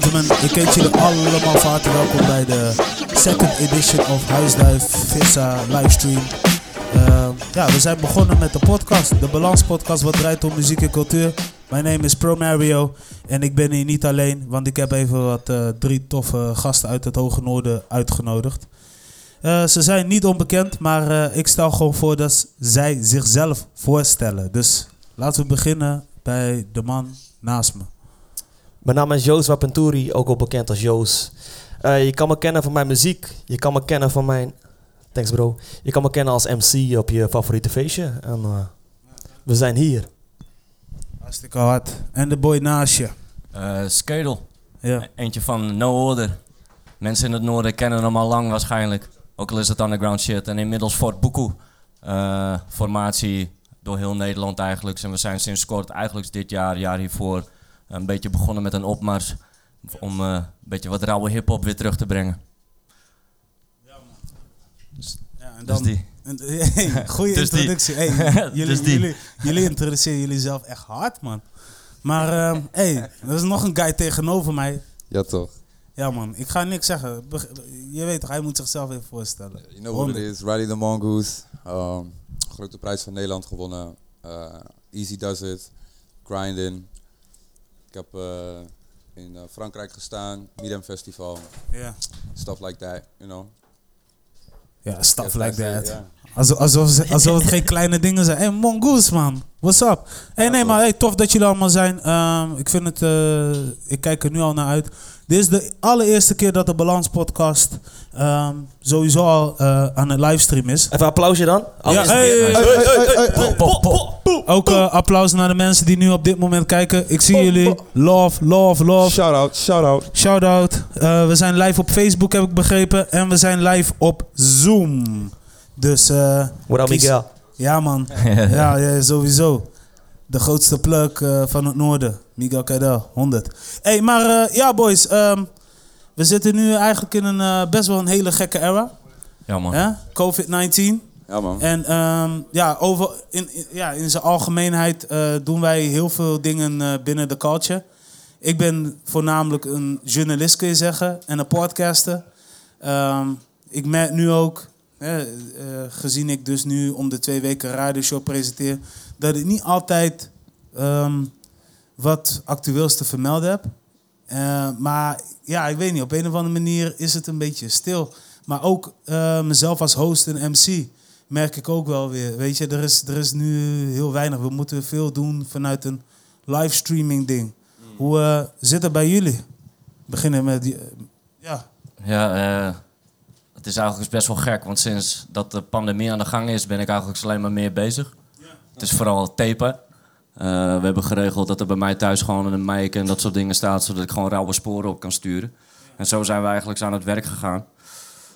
gentlemen, ik heet jullie allemaal van harte welkom bij de second edition of Huisduif Vissa livestream. Uh, ja, we zijn begonnen met de podcast, de Balans Podcast, wat draait om muziek en cultuur. Mijn naam is Pro Mario en ik ben hier niet alleen, want ik heb even wat uh, drie toffe gasten uit het Hoge Noorden uitgenodigd. Uh, ze zijn niet onbekend, maar ik stel gewoon voor dat zij zichzelf voorstellen. Dus laten we beginnen bij de man naast me. Mijn naam is Joos Wapenturi, ook al bekend als Joos. Uh, je kan me kennen van mijn muziek. Je kan me kennen van mijn... Thanks bro. Je kan me kennen als MC op je favoriete feestje. En uh, we zijn hier. Hartstikke hard. En de boy naast je? Uh, Skedel. Ja. Eentje van No Order. Mensen in het noorden kennen hem al lang waarschijnlijk. Ook al is het underground shit. En inmiddels Fort Buku. Uh, formatie door heel Nederland eigenlijk. En we zijn sinds kort, eigenlijk dit jaar, jaar hiervoor een beetje begonnen met een opmars om uh, een beetje wat rauwe hip-hop weer terug te brengen. Ja, man. Dus, ja, en dus dan, dus die. Hey, goeie dus introductie. Hey, jullie, dus jullie, jullie introduceren jullie zelf echt hard, man. Maar uh, hey, er is nog een guy tegenover mij. Ja, toch? Ja, man. Ik ga niks zeggen. Je weet toch, hij moet zichzelf even voorstellen. You know what it is. Riley the Mongoose. Um, grote prijs van Nederland gewonnen. Uh, easy does it. Grinding. Ik heb uh, in uh, Frankrijk gestaan, Midem Festival. Yeah. Stuff like that, you know. Ja, stuff like that. Yeah. Alsof, alsof, alsof het geen kleine dingen zijn. Hé, hey, Mongoose, man. What's up? Hé, hey, nee, maar hey, tof dat jullie allemaal zijn. Um, ik vind het... Uh, ik kijk er nu al naar uit. Dit is de allereerste keer dat de Balans Podcast um, sowieso al uh, aan het livestream is. Even applausje dan. Ja, hey, hey, Ook uh, applaus naar de mensen die nu op dit moment kijken. Ik zie jullie. Love, love, love. Shout out, shout out. Shout out. Uh, we zijn live op Facebook, heb ik begrepen. En we zijn live op Zoom. Dus... Uh, What up, Miguel? Ja, man. ja, ja, sowieso. De grootste plug uh, van het noorden. Miguel Cadel, 100. hey, maar uh, ja, boys. Um, we zitten nu eigenlijk in een uh, best wel een hele gekke era. Ja, man. Ja? COVID-19. Ja, man. En um, ja, over, in, in, ja, in zijn algemeenheid doen wij heel veel dingen binnen de culture. Ik ben voornamelijk een journalist, kun je zeggen. En een podcaster. Um, ik merk nu ook, gezien ik dus nu om de twee weken radioshow presenteer dat ik niet altijd um, wat actueels te vermelden heb. Uh, maar ja, ik weet niet, op een of andere manier is het een beetje stil. Maar ook uh, mezelf als host en MC merk ik ook wel weer. Weet je, er is, er is nu heel weinig. We moeten veel doen vanuit een livestreaming ding. Mm. Hoe uh, zit het bij jullie? Beginnen met die, ja. Ja, het is eigenlijk best wel gek. Want sinds dat de pandemie aan de gang is, ben ik eigenlijk alleen maar meer bezig. Het is vooral tapen. Uh, we hebben geregeld dat er bij mij thuis gewoon een mic en dat soort dingen staat, zodat ik gewoon rauwe sporen op kan sturen. En zo zijn we eigenlijk aan het werk gegaan.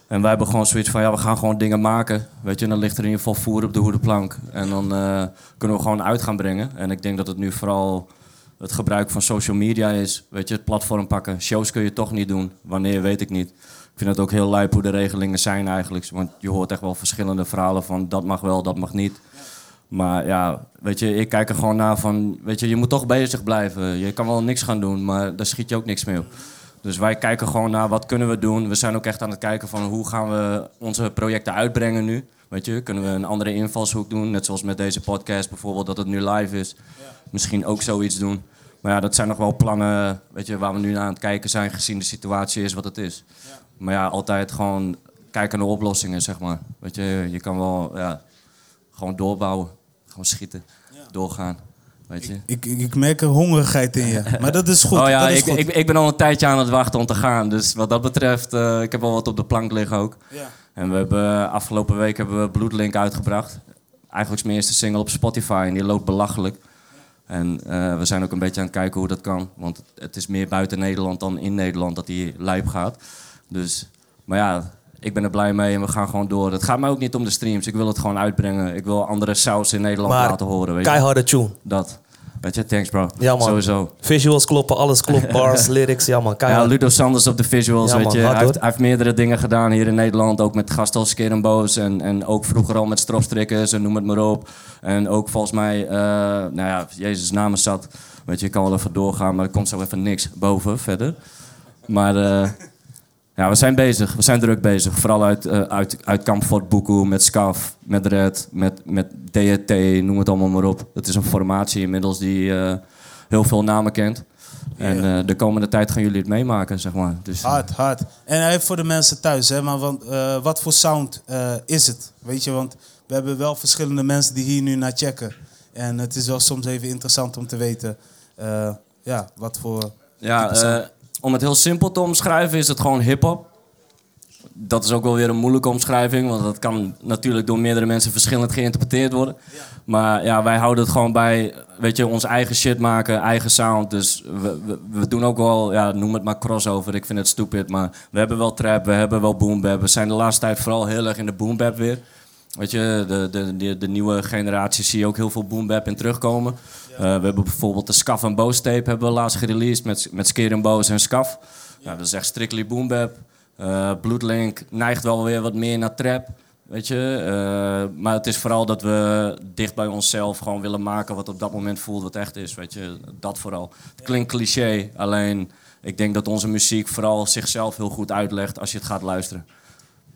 En wij hebben gewoon zoiets van, ja, we gaan gewoon dingen maken. Weet je, dan ligt er in ieder geval voer op de hoedenplank. En dan uh, kunnen we gewoon uit gaan brengen. En ik denk dat het nu vooral het gebruik van social media is. Weet je, het platform pakken. Shows kun je toch niet doen. Wanneer, weet ik niet. Ik vind het ook heel lijp hoe de regelingen zijn eigenlijk. Want je hoort echt wel verschillende verhalen van dat mag wel, dat mag niet. Maar ja, weet je, ik kijk er gewoon naar van, weet je, je moet toch bezig blijven. Je kan wel niks gaan doen, maar daar schiet je ook niks mee op. Dus wij kijken gewoon naar wat kunnen we doen. We zijn ook echt aan het kijken van hoe gaan we onze projecten uitbrengen nu. Weet je, kunnen we een andere invalshoek doen? Net zoals met deze podcast bijvoorbeeld, dat het nu live is. Misschien ook zoiets doen. Maar ja, dat zijn nog wel plannen weet je, waar we nu aan het kijken zijn, gezien de situatie is wat het is. Maar ja, altijd gewoon kijken naar oplossingen, zeg maar. Weet je, je kan wel ja, gewoon doorbouwen. Gewoon schieten. Doorgaan. Weet je? Ik, ik, ik, merk een hongerigheid in je. Maar dat is goed. Oh ja, is ik, goed. Ik, ik, ben al een tijdje aan het wachten om te gaan. Dus wat dat betreft, uh, ik heb al wat op de plank liggen ook. Ja. En we hebben afgelopen week hebben we Bloedlink uitgebracht. Eigenlijk is mijn eerste single op Spotify en die loopt belachelijk. En uh, we zijn ook een beetje aan het kijken hoe dat kan. Want het is meer buiten Nederland dan in Nederland dat die lijp gaat. Dus, maar ja, ik ben er blij mee en we gaan gewoon door. Het gaat mij ook niet om de streams. Ik wil het gewoon uitbrengen. Ik wil andere saus in Nederland laten horen. Weet keiharde tune. Dat. Weet je, thanks bro. Ja man. Sowieso. Visuals kloppen, alles klopt. Bars, lyrics, ja man. Keihard. Ja, Ludo Sanders op de visuals, ja, weet je. hij, heeft, hij, heeft, meerdere dingen gedaan hier in Nederland. Ook met gast als Boos en, en ook vroeger al met stropstrikkers en noem het maar op. En ook volgens mij, uh, nou ja, Jezus namen zat. Weet je, ik kan wel even doorgaan, maar er komt zo even niks boven verder. Maar eh, ja, we zijn bezig. We zijn druk bezig. Vooral uit, eh, uit, uit Kamp Fort Buku, met SCAF, met Red, met, met DHT, noem het allemaal maar op. Het is een formatie inmiddels die eh, heel veel namen kent. En eh, de komende tijd gaan jullie het meemaken, zeg maar. Dus, Hard, hard. En even voor de mensen thuis, hè, maar want, wat voor sound is het? Weet je, want we hebben wel verschillende mensen die hier nu naar checken. En het is wel soms even interessant om te weten, ja, wat voor... Ja, om het heel simpel te omschrijven is het gewoon hip-hop. Dat is ook wel weer een moeilijke omschrijving, want dat kan natuurlijk door meerdere mensen verschillend geïnterpreteerd worden. Maar ja, wij houden het gewoon bij, weet je, ons eigen shit maken, eigen sound. Dus we, we, we doen ook wel, ja, noem het maar crossover. Ik vind het stupid, maar we hebben wel trap, we hebben wel boom bap. We zijn de laatste tijd vooral heel erg in de boom bap weer. Weet je, de, de, de, de nieuwe generatie zie je ook heel veel boom bap in terugkomen. Eh, we hebben bijvoorbeeld de Scaf en Boos tape hebben we laatst gereleased met, met Skeer en Boos en Scaf. Dat is echt strictly boom bap. Eh, Bloodlink neigt wel weer wat meer naar trap. Weet je, Eh, maar het is vooral dat we dicht bij onszelf gewoon willen maken wat op dat moment voelt wat echt is. Weet je, dat vooral. Het klinkt cliché, alleen ik denk dat onze muziek vooral zichzelf heel goed uitlegt als je het gaat luisteren.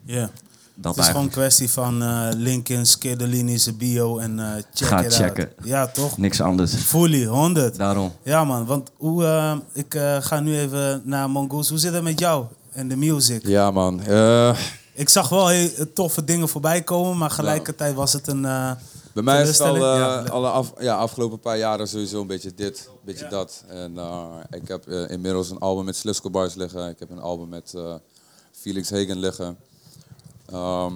Ja. Dat Het is gewoon een kwestie van eh Linkin, Skidderlini, zijn bio en eh check Ga it checken. out. Ja, toch? Niks anders. Fully, 100. Daarom. Ja man, want hoe, eh, ik eh, ga nu even naar Mongoose. Hoe zit het met jou en de music? Ja, man. Eh, Ik zag wel heel toffe dingen voorbij komen, maar gelijkertijd was het een... eh, bij mij is het al, eh, Ja. alle af, ja, afgelopen paar jaren sowieso een beetje dit, een beetje dat. En eh, ik heb eh, inmiddels een album met Slisco Bars liggen. Ik heb een album met eh, Felix Hagen liggen. Ehm,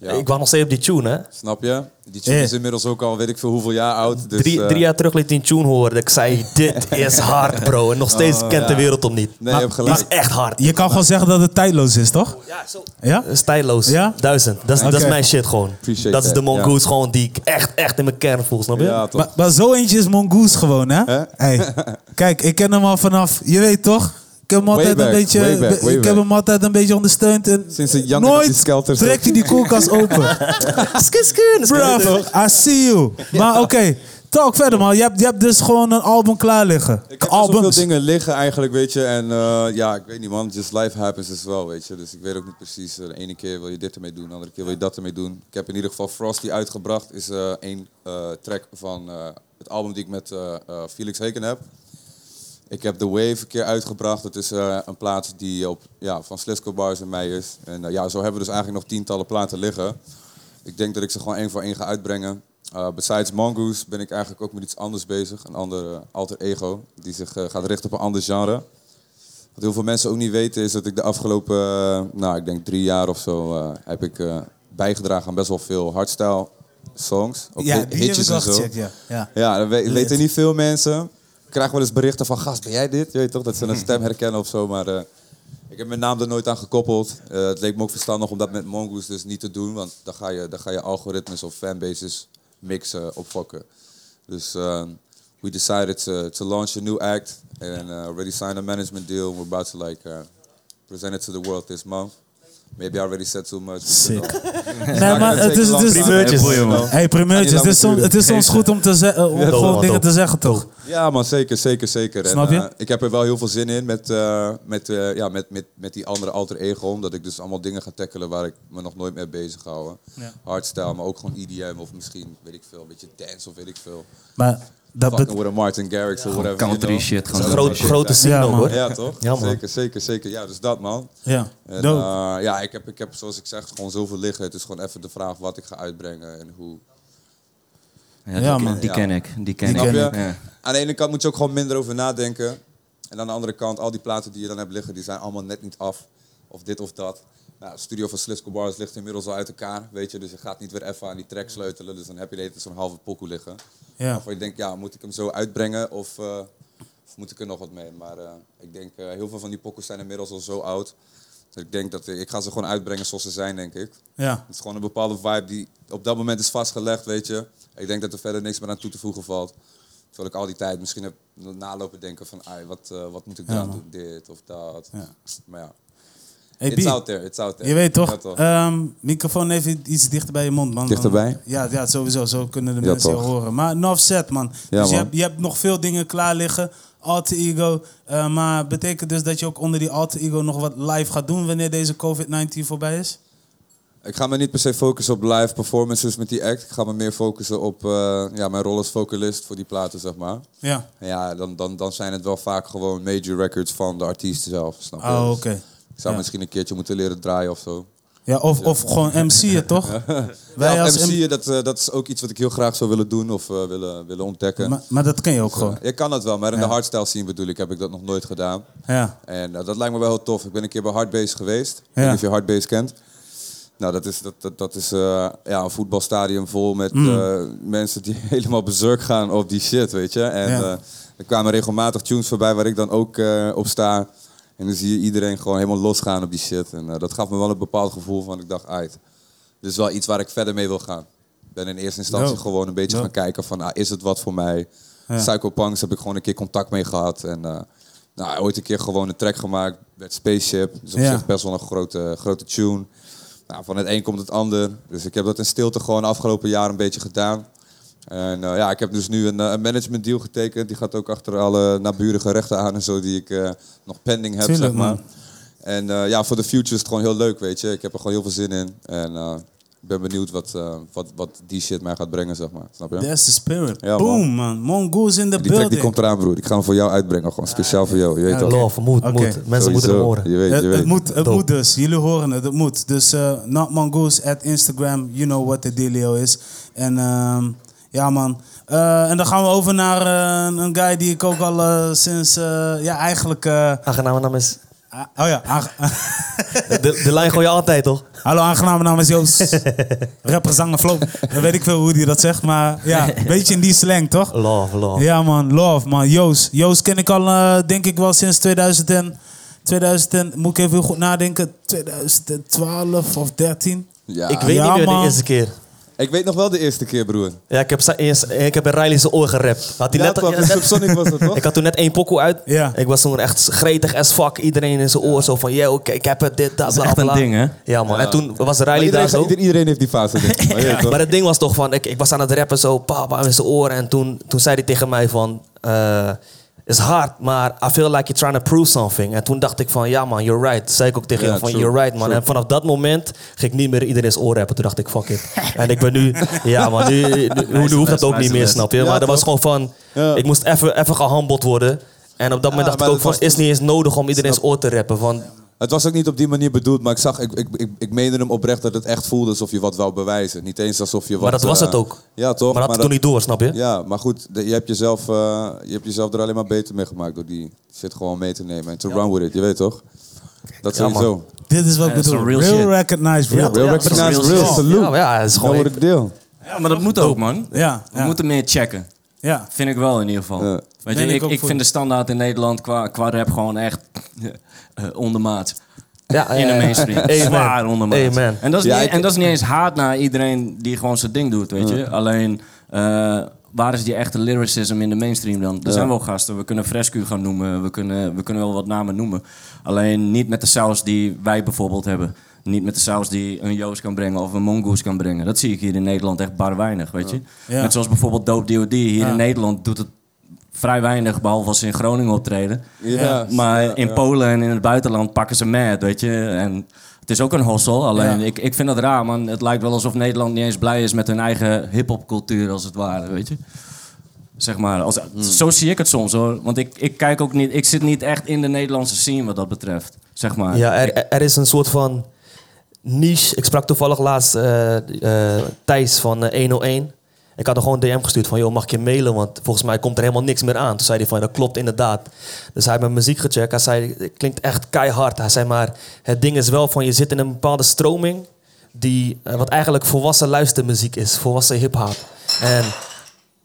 ja, Ik was nog steeds op die tune, hè? snap je? Die tune is inmiddels ook al weet ik veel hoeveel jaar oud. Dus, drie, eh, drie jaar terug liet die tune horen. Ik zei, dit is hard, bro. En nog steeds kent de wereld hem niet. Nee, je hebt Dit gelijk. is echt hard. je kan gewoon zeggen dat het tijdloos is, toch? Ja, zo. Ja? Dat is tijdloos. Ja? Duizend. Dat is, dat is mijn shit gewoon. Appreciate dat is de mongoose gewoon die ik echt, echt in mijn kern voel, snap je? Ja, toch? Maar, maar zo eentje is Mongoose gewoon, hè? Hè? Hey, kijk, ik ken hem al vanaf, je weet toch? Ik heb hem altijd een back, beetje, way back, way ik heb back. hem altijd een beetje ondersteund en Sinds nooit trekt hij die koelkast open. Skun. Bruv, I see you. Maar oké, talk verder man. Je hebt, je hebt dus gewoon een album klaar liggen. Ik heb zoveel Albums. dingen liggen eigenlijk, weet je. En eh, ja, ik weet niet man, just life happens as well, weet je. Dus ik weet ook niet precies, eh, de ene keer wil je dit ermee doen, de andere keer wil je dat ermee doen. Ik heb in ieder geval Frosty uitgebracht, is eh één eh, track van eh, het album die ik met Felix Heken heb. Ik heb The Wave een keer uitgebracht. Dat is eh, een plaat die op, ja, van Slisco Bars en mij is. En eh, ja, zo hebben we dus eigenlijk nog tientallen platen liggen. Ik denk dat ik ze gewoon één voor één ga uitbrengen. Uh, besides Mongoose ben ik eigenlijk ook met iets anders bezig. Een ander alter ego die zich gaat richten op een ander genre. Wat heel veel mensen ook niet weten is dat ik de afgelopen, nou ik denk drie jaar of zo, heb ik bijgedragen aan best wel veel hardstyle songs. Ook Ja, hitjes en zo. ja. ja. Ja, dat weten niet veel mensen. Ik krijg wel eens berichten van, gast, ben jij dit? Je weet toch, dat ze een stem herkennen of zo. Maar eh, ik heb mijn naam er nooit aan gekoppeld. Eh, het leek me ook verstandig om dat met Mongoose dus niet te doen. Want dan ga je, dan ga je algoritmes of fanbases mixen, opfokken. Dus eh, we decided to, to launch a new act. And already signed a management deal. We're about to like present it to the world this month. Maybe I already said too much. Sick. Nee, maar het is, het is, Primeurtjes. hey, primeurtjes. Het is, soms, het is soms goed om, te ze- eh, om gewoon dingen te zeggen, toch? Ja, man, zeker, zeker, zeker. En, Snap je? eh, ik heb er wel heel veel zin in met, eh, met, eh, ja, met, met, met die andere alter ego. Omdat ik dus allemaal dingen ga tackelen waar ik me nog nooit mee bezig. Ja. Hardstyle, maar ook gewoon EDM of misschien, weet ik veel, een beetje dance of weet ik veel. Maar dat Fucking with a Martin Garrix of whatever. you Country know. shit. Gewoon een groot, shit, grote man. hoor. Ja, toch? Ja, man. Zeker, zeker, zeker. Ja, dus dat, man. ja, En, eh, ja, ik heb, ik heb, zoals ik zeg, gewoon zoveel liggen. Het is gewoon even de vraag wat ik ga uitbrengen en hoe. Ja, die, Ja, ken- man. die Ja. ken ik. Die ken Die ik. ken je? Ja. Aan de ene kant moet je ook gewoon minder over nadenken. En aan de andere kant, al die platen die je dan hebt liggen, die zijn allemaal net niet af. Of dit of dat. Nou, de studio van Slisco Bars ligt inmiddels al uit elkaar, weet je. Dus je gaat niet weer even aan die track sleutelen. Dus dan heb je de zo'n halve pokoe liggen. ja. Waarvan je denkt, ja, moet ik hem zo uitbrengen of, eh, of moet ik er nog wat mee? Maar eh, ik denk, eh, heel veel van die pokoes zijn inmiddels al zo oud. Dus ik denk dat ik, ga ze gewoon uitbrengen zoals ze zijn, denk ik. ja. Het is gewoon een bepaalde vibe die op dat moment is vastgelegd, weet je. Ik denk dat er verder niks meer aan toe te voegen valt. Terwijl ik al die tijd misschien heb nalopen denken van, ai, wat, wat moet ik Ja, man. doen, dit of dat. Ja. Maar ja, Hey, it's B, out there, it's out there. je weet toch, Ja, toch? ehm, microfoon even iets dichter bij je mond, man. Dichterbij? Ja, ja, sowieso. Zo kunnen de Ja, mensen je horen. Maar enough set, man. Ja, dus je hebt, je hebt nog veel dingen klaar liggen. alter ego. Eh, maar betekent dus dat je ook onder die alter ego nog wat live gaat doen wanneer deze COVID-19 voorbij is? Ik ga me niet per se focussen op live performances met die act. Ik ga me meer focussen op eh, ja, mijn rol als vocalist voor die platen, zeg maar. Ja. En ja, dan, dan, dan zijn het wel vaak gewoon major records van de artiest zelf, snap je? Oh, oké. Zou misschien een keertje moeten leren draaien of zo. Ja, of, of gewoon MC'en, toch? Wij ja, als MC'en, dat, eh, dat is ook iets wat ik heel graag zou willen doen of eh, willen, willen ontdekken. Maar, maar dat ken je ook Dus, gewoon. je kan dat wel, maar in Ja. de hardstyle scene bedoel ik, heb ik dat nog nooit gedaan. Ja. En eh, dat lijkt me wel heel tof. Ik ben een keer bij Hardbase geweest. Ik Ja. weet niet of je Hardbase kent. Nou, dat is, dat, dat, dat is ja, een voetbalstadion vol met Mm. mensen die helemaal bezurk gaan op die shit, weet je. En er kwamen regelmatig tunes voorbij waar ik dan ook op sta. En dan zie je iedereen gewoon helemaal losgaan op die shit. En eh, dat gaf me wel een bepaald gevoel van, ik dacht, uit. Dit is wel iets waar ik verder mee wil gaan. Ik ben in eerste instantie gewoon een beetje gaan kijken van, ah, is het wat voor mij? Ja. Psychopunks heb ik gewoon een keer contact mee gehad. En eh, nou, ooit een keer gewoon een track gemaakt met Spaceship. Dus op Ja. zich best wel een grote, grote tune. Nou, van het een komt het ander. Dus ik heb dat in stilte gewoon afgelopen jaar een beetje gedaan. En eh, ja, ik heb dus nu een, eh, een management deal getekend. Die gaat ook achter alle naburige rechten aan en zo die ik eh, nog pending heb, Tuurlijk, zeg maar. man. En eh, ja, voor de future is het gewoon heel leuk, weet je. Ik heb er gewoon heel veel zin in. En eh, ik ben benieuwd wat, eh, wat, wat die shit mij gaat brengen, zeg maar. Snap je? That's the spirit. Ja, Boom, man. Mongoose in the Die track die building. komt eraan, broer. Ik ga hem voor jou uitbrengen, gewoon speciaal voor jou. Je weet toch? Love, moet, Oké. moet. Mensen moeten hem horen. Je weet, Het, je het weet. moet, het Dope. moet dus. Jullie horen het. Het moet. Dus uh, Not Mongoose at Instagram. You know what the dealio is. En ehm, ja, man. Eh, en dan gaan we over naar eh, een guy die ik ook al eh, sinds... eh, ja, eigenlijk... eh, Aangename naam is... ah, oh ja. De, de lijn gooi je altijd, toch? Hallo, aangename naam is Joost. Rapper, zanger, flow. Dan weet ik veel hoe die dat zegt. Maar ja, een beetje in die slang, toch? Love, love. Ja man, love man. Joost. Joost ken ik al eh, denk ik wel sinds 2000 en, 2000 en, moet ik even goed nadenken, 2012 of 13. Ja. Ik weet Ja, niet meer man. de eerste keer. Ik weet nog wel de eerste keer, broer. Ja, ik heb, eerst, ik heb in Riley zijn oor gerapt. Had hij Ja, net, ja, was dat, toch? ik had toen net één pokoe uit. Ja. Ik was toen echt gretig as fuck. Iedereen in zijn oor zo van, yo, ik, ik heb het, dit, dat, Dat is echt een ding, hè? Ja man, Ja. en toen was Riley daar iedereen, zo. ieder- iedereen heeft die fase, denk ik. Maar het ding was toch van, ik, ik was aan het rappen zo, pa, pa, in zijn oren. En toen, toen zei hij tegen mij van, eh is hard, maar I feel like you're trying to prove something. En toen dacht ik van, ja man, you're right. Zei ik ook tegen hem van, true, you're right man. true. En vanaf dat moment ging ik niet meer iedereen's oor rappen. Toen dacht ik, fuck it. en ik ben nu, ja man, nu, nu, nu hoeft dat ook niet meer, snap je. Ja, maar dat was gewoon van, Ja. ik moest even even gehandeld worden. En op dat moment Ja, dacht ik ook van, was- is niet eens nodig om iedereen's oor te rappen. Van, Het was ook niet op die manier bedoeld, maar ik zag, ik, ik, ik, ik meende hem oprecht dat het echt voelde alsof je wat wou bewijzen. Niet eens alsof je wat... maar dat was eh, het ook. Ja, toch? Maar dat had ik toen niet door, snap je? Ja, maar goed, de- je hebt, jezelf, eh, je hebt jezelf er alleen maar beter mee gemaakt door die shit gewoon mee te nemen. En to run with it, je weet toch? Dat Ja, man. sowieso. Dit is wat ik dat is bedoel. real Real, shit. recognized real. Real ja, recognize real salute. Ja, maar ja, het is gewoon... deal. Ja, maar dat moet ook, man. Ja, We moeten meer checken. ja. Vind ik wel in ieder geval. Ja. Weet je, ik ik, vind de standaard in Nederland qua, qua rap gewoon echt eh, ondermaat. Ja, In de ja, mainstream. Amen. Zwaar ondermaat. Amen. En dat, is niet, en dat is niet eens haat naar iedereen die gewoon zijn ding doet, weet je. Alleen, eh, waar is die echte lyricism in de mainstream dan? Er Ja. zijn wel gasten, we kunnen Frescu gaan noemen, we kunnen, we kunnen wel wat namen noemen. Alleen niet met de saus die wij bijvoorbeeld hebben. Niet met de saus die een Joost kan brengen of een Mongoose kan brengen. Dat zie ik hier in Nederland echt bar weinig, weet je. Ja. Net zoals bijvoorbeeld Dope D.O.D. Hier Ja. in Nederland doet het vrij weinig, behalve als ze in Groningen optreden. Ja, Maar ja, in ja. Polen en in het buitenland pakken ze mad, weet je. En het is ook een hossel, alleen Ja. ik, ik vind dat raar, man. Het lijkt wel alsof Nederland niet eens blij is met hun eigen hip-hop-cultuur, als het ware, weet je. Zeg maar, als, zo zie ik het soms hoor. Want ik, ik kijk ook niet, ik zit niet echt in de Nederlandse scene wat dat betreft. Zeg maar. Ja, er, er is een soort van niche. Ik sprak toevallig laatst eh, eh, Thijs van eh, 101. Ik had er gewoon een DM gestuurd van, joh, mag ik je mailen? Want volgens mij komt er helemaal niks meer aan. Toen zei hij van, dat klopt inderdaad. Dus hij heeft mijn muziek gecheckt. Hij zei, het klinkt echt keihard. Hij zei, maar het ding is wel van, je zit in een bepaalde stroming... Die, eh, wat eigenlijk volwassen luistermuziek is. Volwassen hip-hop. En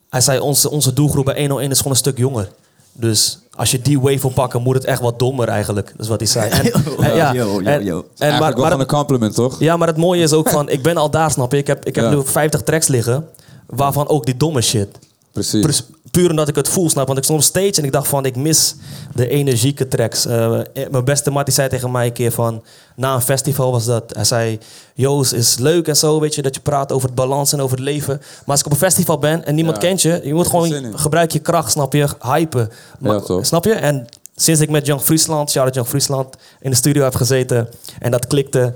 hij zei, onze, onze doelgroep bij 101 is gewoon een stuk jonger. Dus als je die wave wil pakken, moet het echt wat dommer eigenlijk. Dat is wat hij zei. En, en ja, Yo, yo, en- yo. en maar, een compliment, toch? ja, maar het mooie is ook van, ik ben al daar, snap je? Ik heb, ik heb Ja. nu 50 tracks liggen, waarvan ook die domme shit. Precies. Pres- Puur omdat ik het voel, snap. Want ik stond op stage en ik dacht van, ik mis de energieke tracks. Eh, mijn beste maat die zei tegen mij een keer van... Na een festival was dat. Hij zei, Joost, is leuk en zo, weet je, dat je praat over het balans en over het leven. Maar als ik op een festival ben en niemand Ja. kent je... Je moet gewoon, gebruik je kracht, snap je, hypen. Maar- Ja, toch. Snap je? En sinds ik met Young Friesland, shout-out Young Friesland, in de studio heb gezeten en dat klikte,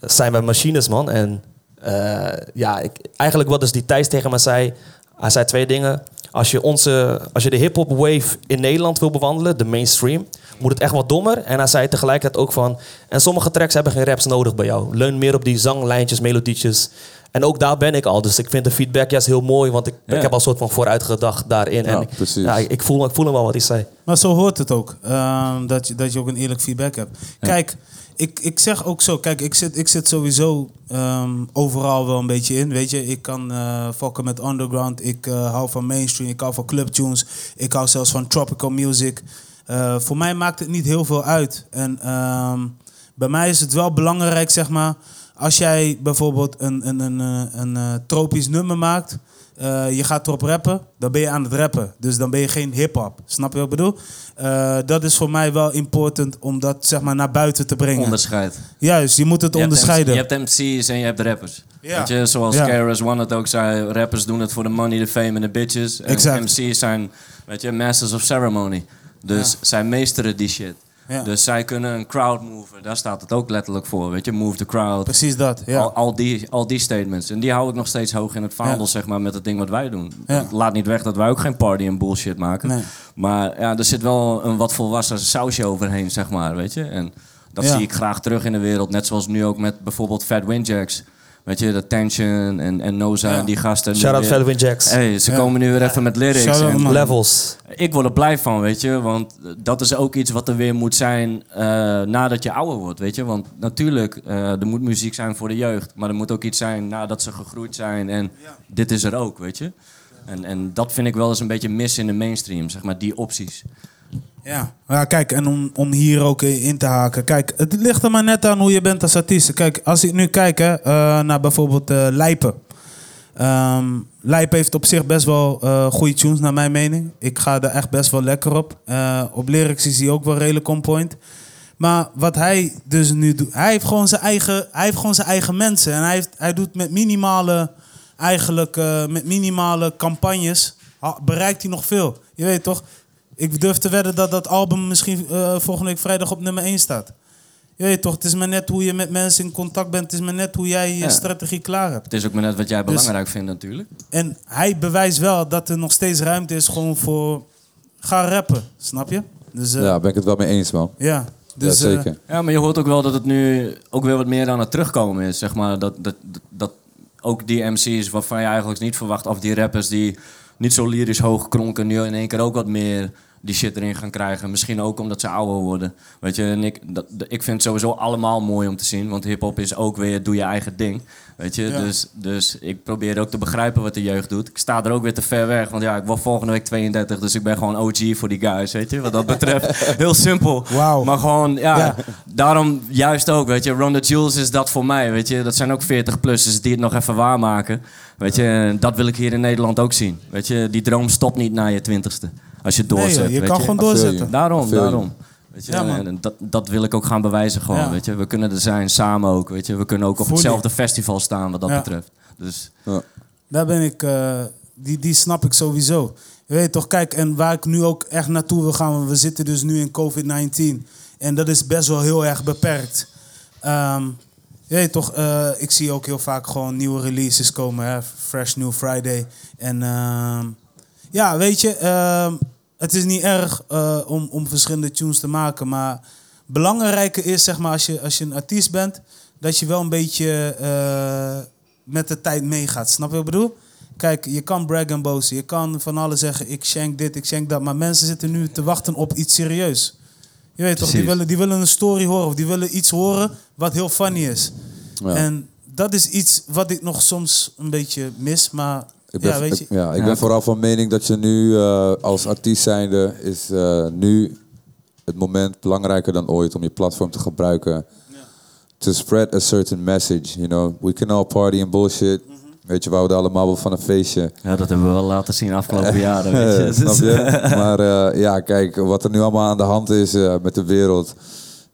zijn we machines, man. En eh, ja, ik, eigenlijk wat dus die Thijs tegen me zei, hij zei twee dingen. Als je, onze, als je de hip-hop wave in Nederland wil bewandelen, de mainstream, moet het echt wat dommer. En hij zei tegelijkertijd ook van. En sommige tracks hebben geen raps nodig bij jou. Leun meer op die zanglijntjes, melodietjes. En ook daar ben ik al. Dus ik vind de feedback juist heel mooi. Want ik, Ja. ik heb al een soort van vooruitgedacht daarin. Ja, en ik, precies. Ja, ik, ik voel, ik voel hem wel wat hij zei. Maar zo hoort het ook. ehm, dat, je, dat je ook een eerlijk feedback hebt. Kijk, ik, ik zeg ook zo. Kijk, ik zit, ik zit sowieso ehm, overal wel een beetje in. Weet je, ik kan eh fokken met underground. Ik eh, hou van mainstream. Ik hou van clubtunes. Ik hou zelfs van tropical music. Eh, voor mij maakt het niet heel veel uit. En ehm, bij mij is het wel belangrijk, zeg maar... Als jij bijvoorbeeld een, een, een, een, eh, tropisch nummer maakt... eh, je gaat erop rappen, dan ben je aan het rappen. Dus dan ben je geen hip-hop. Snap je wat ik bedoel? Eh, dat is voor mij wel important om dat zeg maar, naar buiten te brengen. Onderscheid. Juist, je moet het Je hebt onderscheiden. MC Je hebt MC's en je hebt rappers. Ja. Weet je, zoals Ja. KRS One het ook zei, rappers doen het voor de money, de fame en de bitches. En Exact. MC's zijn, weet je, masters of ceremony. Dus Ja. zij meesteren die shit. Ja. Dus zij kunnen een crowd moven. Daar staat het ook letterlijk voor, weet je. Move the crowd. Precies dat, ja. Al, al, die, al die statements. En die hou ik nog steeds hoog in het vaandel, Ja. zeg maar, met het ding wat wij doen. Ja. Laat niet weg dat wij ook geen party en bullshit maken. Nee. Maar ja, er zit wel een wat volwassen sausje overheen, zeg maar, weet je. En dat zie ik graag terug in de wereld. Net zoals nu ook met bijvoorbeeld Fat Windjacks. Weet je, de Tension en, en Noza Ja. en die gasten. nu Shout-out Jacks. Hey, ze Ja. komen nu weer even met lyrics. En-. Levels. ik word er blij van, weet je. Want dat is ook iets wat er weer moet zijn eh, nadat je ouder wordt, weet je. Want natuurlijk, eh, er moet muziek zijn voor de jeugd. Maar er moet ook iets zijn nadat ze gegroeid zijn. En dit is er ook, weet je. En, en dat vind ik wel eens een beetje mis in de mainstream, zeg maar, die opties. Ja. ja, kijk, en om, om hier ook in te haken. Kijk, het ligt er maar net aan hoe je bent als artiest. Kijk, als ik nu kijk hè, eh, naar bijvoorbeeld eh Lijpen. Heeft op zich best wel eh goede tunes, naar mijn mening. Ik ga er echt best wel lekker op. Op lyrics is hij ook wel redelijk on point. Maar wat hij dus nu doet, hij heeft gewoon zijn eigen, hij heeft gewoon zijn eigen mensen. En hij, heeft, hij doet met minimale, eigenlijk, met minimale campagnes, bereikt hij nog veel. Je weet toch? Ik durf te wedden dat dat album misschien eh, volgende week vrijdag op nummer 1 staat. Je weet toch, het is maar net hoe je met mensen in contact bent. Het is maar net hoe jij je Ja. strategie klaar hebt. Het is ook maar net wat jij Dus- belangrijk vindt natuurlijk. En hij bewijst wel dat er nog steeds ruimte is gewoon voor... Ga rappen, snap je? Dus eh, Ja, ja. ben ik het wel mee eens, man. Dus, ja, eh, zeker. Ja, maar je hoort ook wel dat het nu ook weer wat meer aan het terugkomen is. Zeg maar. dat, dat, dat, dat ook die MC's waarvan je eigenlijk niet verwacht... of die rappers die niet zo lyrisch hoog kronken... nu in één keer ook wat meer die shit erin gaan krijgen. Misschien ook omdat ze ouder worden. Weet je, en ik, dat, ik vind het sowieso allemaal mooi om te zien. Want hip-hop is ook weer doe je eigen ding. Weet je, Ja. dus, dus ik probeer ook te begrijpen wat de jeugd doet. Ik sta er ook weer te ver weg. Want ja, ik word volgende week 32, dus ik ben gewoon OG voor die guys. Weet je, wat dat betreft. Heel simpel. Wauw. Maar gewoon, ja, Ja. daarom juist ook, weet je. Ron the Jules is dat voor mij, weet je. Dat zijn ook 40-plussers die het nog even waarmaken. Weet je, en dat wil ik hier in Nederland ook zien. Weet je, die droom stopt niet na je twintigste. Als je nee, doorzet, joh, je weet kan je. gewoon doorzetten. Daarom, daarom. Weet je, Ja, man. en dat, dat wil ik ook gaan bewijzen gewoon, Ja. weet je. We kunnen er zijn, samen ook, weet je. We kunnen ook op hetzelfde festival staan wat dat Ja. betreft. Dus Ja. Daar ben ik, eh, die, die snap ik sowieso. Je weet toch, kijk, en waar ik nu ook echt naartoe wil gaan, want we zitten dus nu in COVID-19. En dat is best wel heel erg beperkt. Ehm, je weet toch, eh, ik zie ook heel vaak gewoon nieuwe releases komen, hè? Fresh New Friday. En ehm, ja, weet je, ehm, het is niet erg eh, om, om verschillende tunes te maken, maar belangrijker is, zeg maar, als je, als je een artiest bent, dat je wel een beetje eh, met de tijd meegaat. Snap je wat ik bedoel? Kijk, je kan brag en boasten. Je kan van alles zeggen, ik shank dit, ik shank dat. Maar mensen zitten nu te wachten op iets serieus. Je weet toch, die willen, die willen een story horen. Of die willen iets horen wat heel funny is. Ja. En dat is iets wat ik nog soms een beetje mis. Maar Ik ben, ja, weet je. ik, ja, ik Ja. ben vooral van mening dat je nu eh, als artiest zijnde is eh, nu het moment belangrijker dan ooit om je platform te gebruiken. To spread a certain message, you know. We can all party and bullshit. Weet je, we houden allemaal wel van een feestje. Ja, dat hebben we wel laten zien afgelopen jaren. Weet je. Snap je? Maar eh, ja, kijk, wat er nu allemaal aan de hand is eh, met de wereld.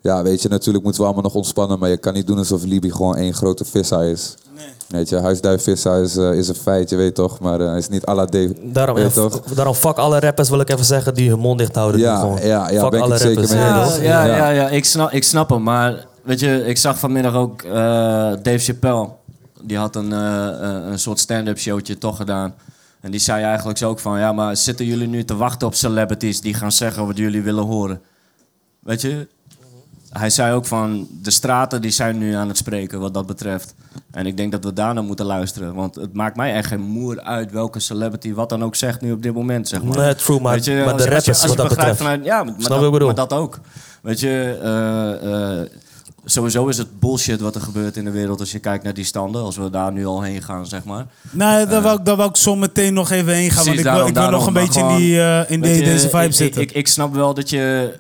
Ja, weet je, natuurlijk moeten we allemaal nog ontspannen. Maar je kan niet doen alsof Libië gewoon één grote vissa is. Nee. Weet je, huisduifvissa is, eh, is een feit, je weet toch. Maar eh, is niet à la Dave. Daarom, weet je ja, toch? f- daarom fuck alle rappers wil ik even zeggen die hun mond dicht houden. Ja, gewoon. ja, ja, fuck ben ik alle het zeker mee Ja, ja, Ja. ja, ja, ik, snap, ik snap hem. Maar weet je, ik zag vanmiddag ook eh, Dave Chappelle. Die had een, een soort stand-up showtje toch gedaan. En die zei eigenlijk zo ook van... Ja, maar zitten jullie nu te wachten op celebrities die gaan zeggen wat jullie willen horen? Weet je? Hij zei ook van... De straten die zijn nu aan het spreken wat dat betreft. En ik denk dat we daar naar moeten luisteren. Want het maakt mij echt geen moer uit welke celebrity wat dan ook zegt nu op dit moment, zeg maar. Nee, true, maar, Weet je, maar als de je- als je- rappers als je wat dat begrijpt betreft. Vanuit, ja, maar, Snap dat, ik bedoel? maar dat ook. Weet je, eh, eh, sowieso is het bullshit wat er gebeurt in de wereld als je kijkt naar die standen. Als we daar nu al heen gaan, zeg maar. Nee, daar, wou ik, daar wou ik zo meteen nog even heen gaan. Want ik wil, ik wil daarom, nog een beetje in, die, eh, in deze vibe ik, zitten. Ik, ik, ik snap wel dat je...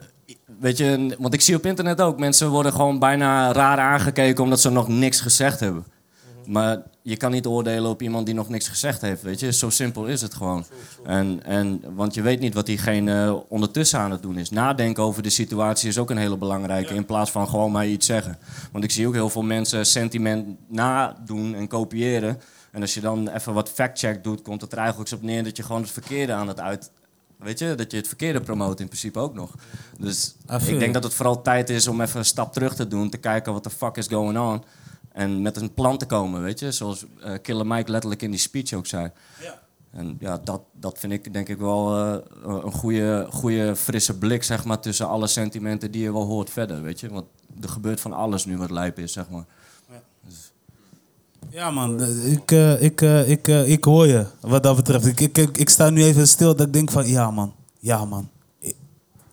Weet je, want ik zie op internet ook, mensen worden gewoon bijna raar aangekeken omdat ze nog niks gezegd hebben. Maar je kan niet oordelen op iemand die nog niks gezegd heeft, weet je. Zo simpel is het gewoon. En, en, want je weet niet wat diegene ondertussen aan het doen is. Nadenken over de situatie is ook een hele belangrijke, in plaats van gewoon maar iets zeggen. Want ik zie ook heel veel mensen sentiment nadoen en kopiëren. En als je dan even wat fact-check doet, komt het er eigenlijk op neer dat je gewoon het verkeerde aan het uit... Weet je, dat je het verkeerde promoot in principe ook nog. Dus feel ik denk dat het vooral tijd is om even een stap terug te doen, te kijken wat de fuck is going on. En met een plan te komen, weet je. Zoals eh, Killer Mike letterlijk in die speech ook zei. En ja, dat, dat vind ik denk ik wel eh, een goede, goede frisse blik, zeg maar, tussen alle sentimenten die je wel hoort verder, weet je. Want er gebeurt van alles nu wat lijp is, zeg maar. Ja man, eh, ik, eh, ik, eh, ik, ik hoor je wat dat betreft. Ik, ik, ik, ik sta nu even stil dat ik denk van ja man, ja man.